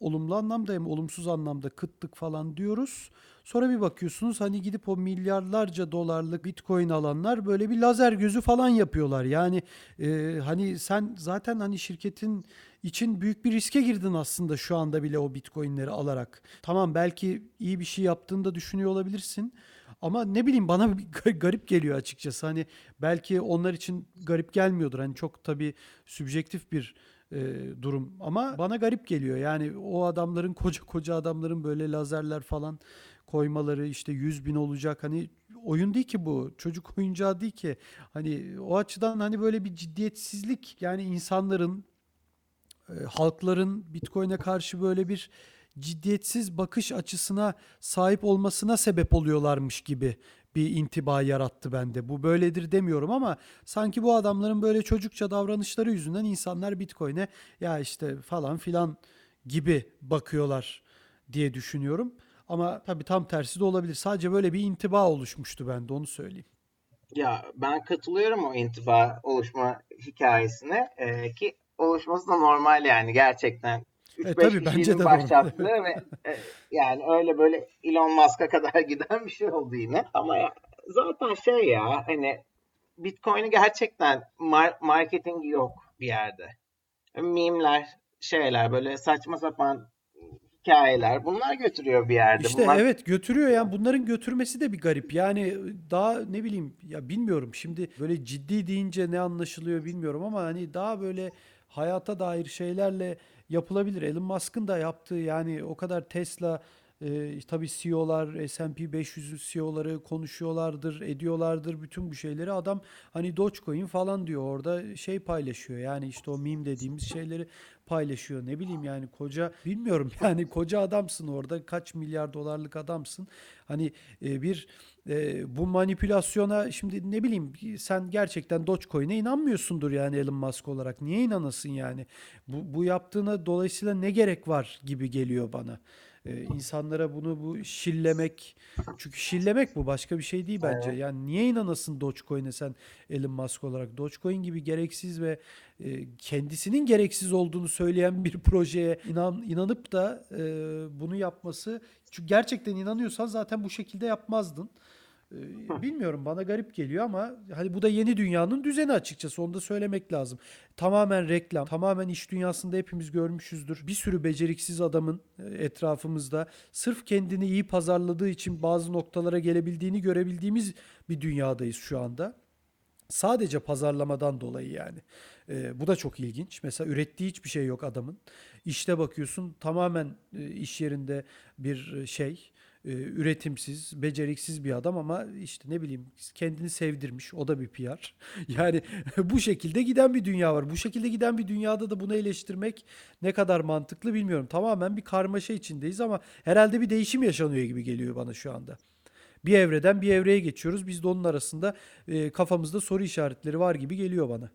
olumlu anlamda hem olumsuz anlamda kıtlık falan diyoruz. Sonra bir bakıyorsunuz hani gidip o milyarlarca dolarlık bitcoin alanlar böyle bir lazer gözü falan yapıyorlar. Yani e, hani sen zaten hani şirketin için büyük bir riske girdin aslında şu anda bile o bitcoinleri alarak. Tamam belki iyi bir şey yaptığını da düşünüyor olabilirsin. Ama ne bileyim bana bir *laughs* garip geliyor açıkçası. Hani belki onlar için garip gelmiyordur. Hani çok tabii sübjektif bir e, durum. Ama bana garip geliyor. Yani o adamların koca koca adamların böyle lazerler falan koymaları işte 100 bin olacak. Hani oyun değil ki bu. Çocuk oyuncağı değil ki. Hani o açıdan hani böyle bir ciddiyetsizlik. Yani insanların e, halkların Bitcoin'e karşı böyle bir ciddiyetsiz bakış açısına sahip olmasına sebep oluyorlarmış gibi bir intiba yarattı bende. Bu böyledir demiyorum ama sanki bu adamların böyle çocukça davranışları yüzünden insanlar Bitcoin'e ya işte falan filan gibi bakıyorlar diye düşünüyorum. Ama tabii tam tersi de olabilir. Sadece böyle bir intiba oluşmuştu bende onu söyleyeyim. Ya ben katılıyorum o intiba oluşma hikayesine ee, ki oluşması da normal yani gerçekten 3-5 e, tabii, bence de başlattığı ve e, yani öyle böyle Elon Musk'a kadar *laughs* giden bir şey oldu yine. Ama ya, zaten şey ya hani Bitcoin'i gerçekten mar- marketing yok bir yerde. Mimler, şeyler böyle saçma sapan hikayeler bunlar götürüyor bir yerde. İşte bunlar... evet götürüyor yani bunların götürmesi de bir garip. Yani daha ne bileyim ya bilmiyorum şimdi böyle ciddi deyince ne anlaşılıyor bilmiyorum ama hani daha böyle hayata dair şeylerle yapılabilir. Elon Musk'ın da yaptığı yani o kadar Tesla e, tabii CEO'lar, S&P 500 CEO'ları konuşuyorlardır, ediyorlardır bütün bu şeyleri. Adam hani Dogecoin falan diyor orada şey paylaşıyor. Yani işte o meme dediğimiz şeyleri paylaşıyor. Ne bileyim yani koca bilmiyorum *laughs* yani koca adamsın orada kaç milyar dolarlık adamsın. Hani e, bir e, bu manipülasyona şimdi ne bileyim sen gerçekten Dogecoin'e inanmıyorsundur yani Elon Musk olarak. Niye inanasın yani? Bu, bu yaptığına dolayısıyla ne gerek var gibi geliyor bana e, insanlara bunu bu şillemek çünkü şillemek bu başka bir şey değil bence. Yani niye inanasın Dogecoin'e sen Elon Musk olarak? Dogecoin gibi gereksiz ve e, kendisinin gereksiz olduğunu söyleyen bir *laughs* projeye inan, inanıp da e, bunu yapması çünkü gerçekten inanıyorsan zaten bu şekilde yapmazdın. Ee, bilmiyorum bana garip geliyor ama hani bu da yeni dünyanın düzeni açıkçası onu da söylemek lazım. Tamamen reklam, tamamen iş dünyasında hepimiz görmüşüzdür. Bir sürü beceriksiz adamın e, etrafımızda sırf kendini iyi pazarladığı için bazı noktalara gelebildiğini görebildiğimiz bir dünyadayız şu anda. Sadece pazarlamadan dolayı yani. E, bu da çok ilginç. Mesela ürettiği hiçbir şey yok adamın. İşte bakıyorsun tamamen e, iş yerinde bir e, şey e, üretimsiz, beceriksiz bir adam ama işte ne bileyim kendini sevdirmiş. O da bir PR. *laughs* Yani bu şekilde giden bir dünya var. Bu şekilde giden bir dünyada da bunu eleştirmek ne kadar mantıklı bilmiyorum. Tamamen bir karmaşa içindeyiz ama herhalde bir değişim yaşanıyor gibi geliyor bana şu anda. Bir evreden bir evreye geçiyoruz. Biz de onun arasında e, kafamızda soru işaretleri var gibi geliyor bana.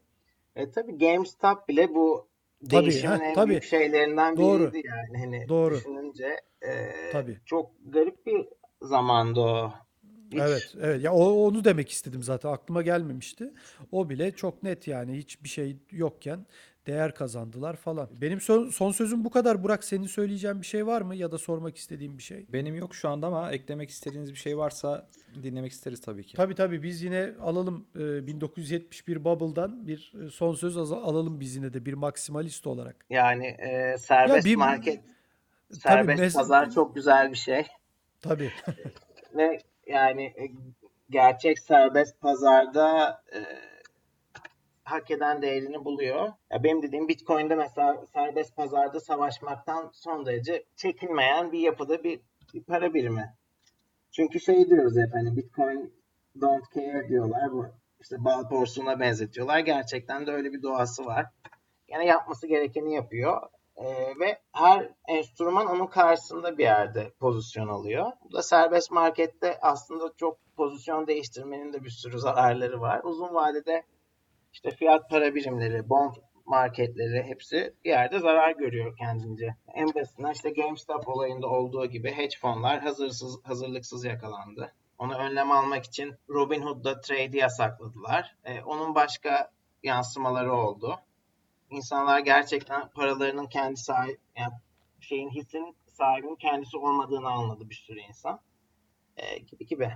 E tabii GameStop bile bu değişimin tabii, en tabii. büyük şeylerinden Doğru. biriydi yani. Hani Doğru. düşününce e, tabii. çok garip bir zamandı o. Hiç... Evet, evet. Ya o, onu demek istedim zaten. Aklıma gelmemişti. O bile çok net yani hiçbir şey yokken değer kazandılar falan. Benim son, son sözüm bu kadar. Burak senin söyleyeceğin bir şey var mı ya da sormak istediğin bir şey? Benim yok şu anda ama eklemek istediğiniz bir şey varsa dinlemek isteriz tabii ki. Tabii tabii biz yine alalım e, 1971 Bubble'dan bir e, son söz alalım biz yine de bir maksimalist olarak. Yani e, serbest bir, market, serbest tabii, pazar çok güzel bir şey. Tabii. *laughs* Ve yani e, gerçek serbest pazarda e, hak eden değerini buluyor. Ya benim dediğim Bitcoin'de mesela serbest pazarda savaşmaktan son derece çekinmeyen bir yapıda bir, bir para birimi. Çünkü şey diyoruz hep hani Bitcoin don't care diyorlar. Bu işte bal porsuğuna benzetiyorlar. Gerçekten de öyle bir doğası var. Yani yapması gerekeni yapıyor. Ee, ve her enstrüman onun karşısında bir yerde pozisyon alıyor. Bu da serbest markette aslında çok pozisyon değiştirmenin de bir sürü zararları var. Uzun vadede işte fiyat para birimleri, bond marketleri hepsi bir yerde zarar görüyor kendince. En basitinden işte GameStop olayında olduğu gibi hedge fonlar hazırsız, hazırlıksız yakalandı. Onu önlem almak için Robinhood'da trade'i yasakladılar. Ee, onun başka yansımaları oldu. İnsanlar gerçekten paralarının kendi sahip, yani şeyin hissinin sahibinin kendisi olmadığını anladı bir sürü insan. E, gibi gibi.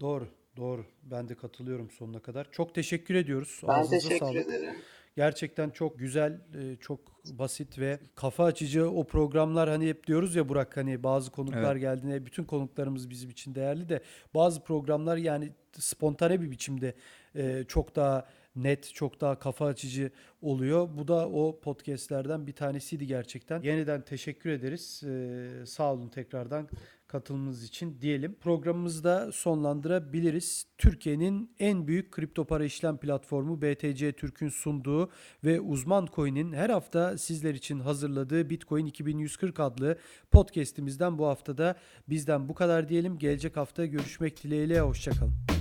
Doğru, doğru. Ben de katılıyorum sonuna kadar. Çok teşekkür ediyoruz. Ben Ağzınıza teşekkür sağlık. ederim. Gerçekten çok güzel, e, çok basit ve kafa açıcı o programlar hani hep diyoruz ya Burak hani bazı konuklar Evet. geldiğinde bütün konuklarımız bizim için değerli de bazı programlar yani spontane bir biçimde e, çok daha net, çok daha kafa açıcı oluyor. Bu da o podcastlerden bir tanesiydi gerçekten. Yeniden teşekkür ederiz. E, sağ olun tekrardan katılımınız için diyelim. Programımızı da sonlandırabiliriz. Türkiye'nin en büyük kripto para işlem platformu BTC Türk'ün sunduğu ve Uzman Coin'in her hafta sizler için hazırladığı Bitcoin 2140 adlı podcast'imizden bu haftada bizden bu kadar diyelim. Gelecek hafta görüşmek dileğiyle hoşçakalın.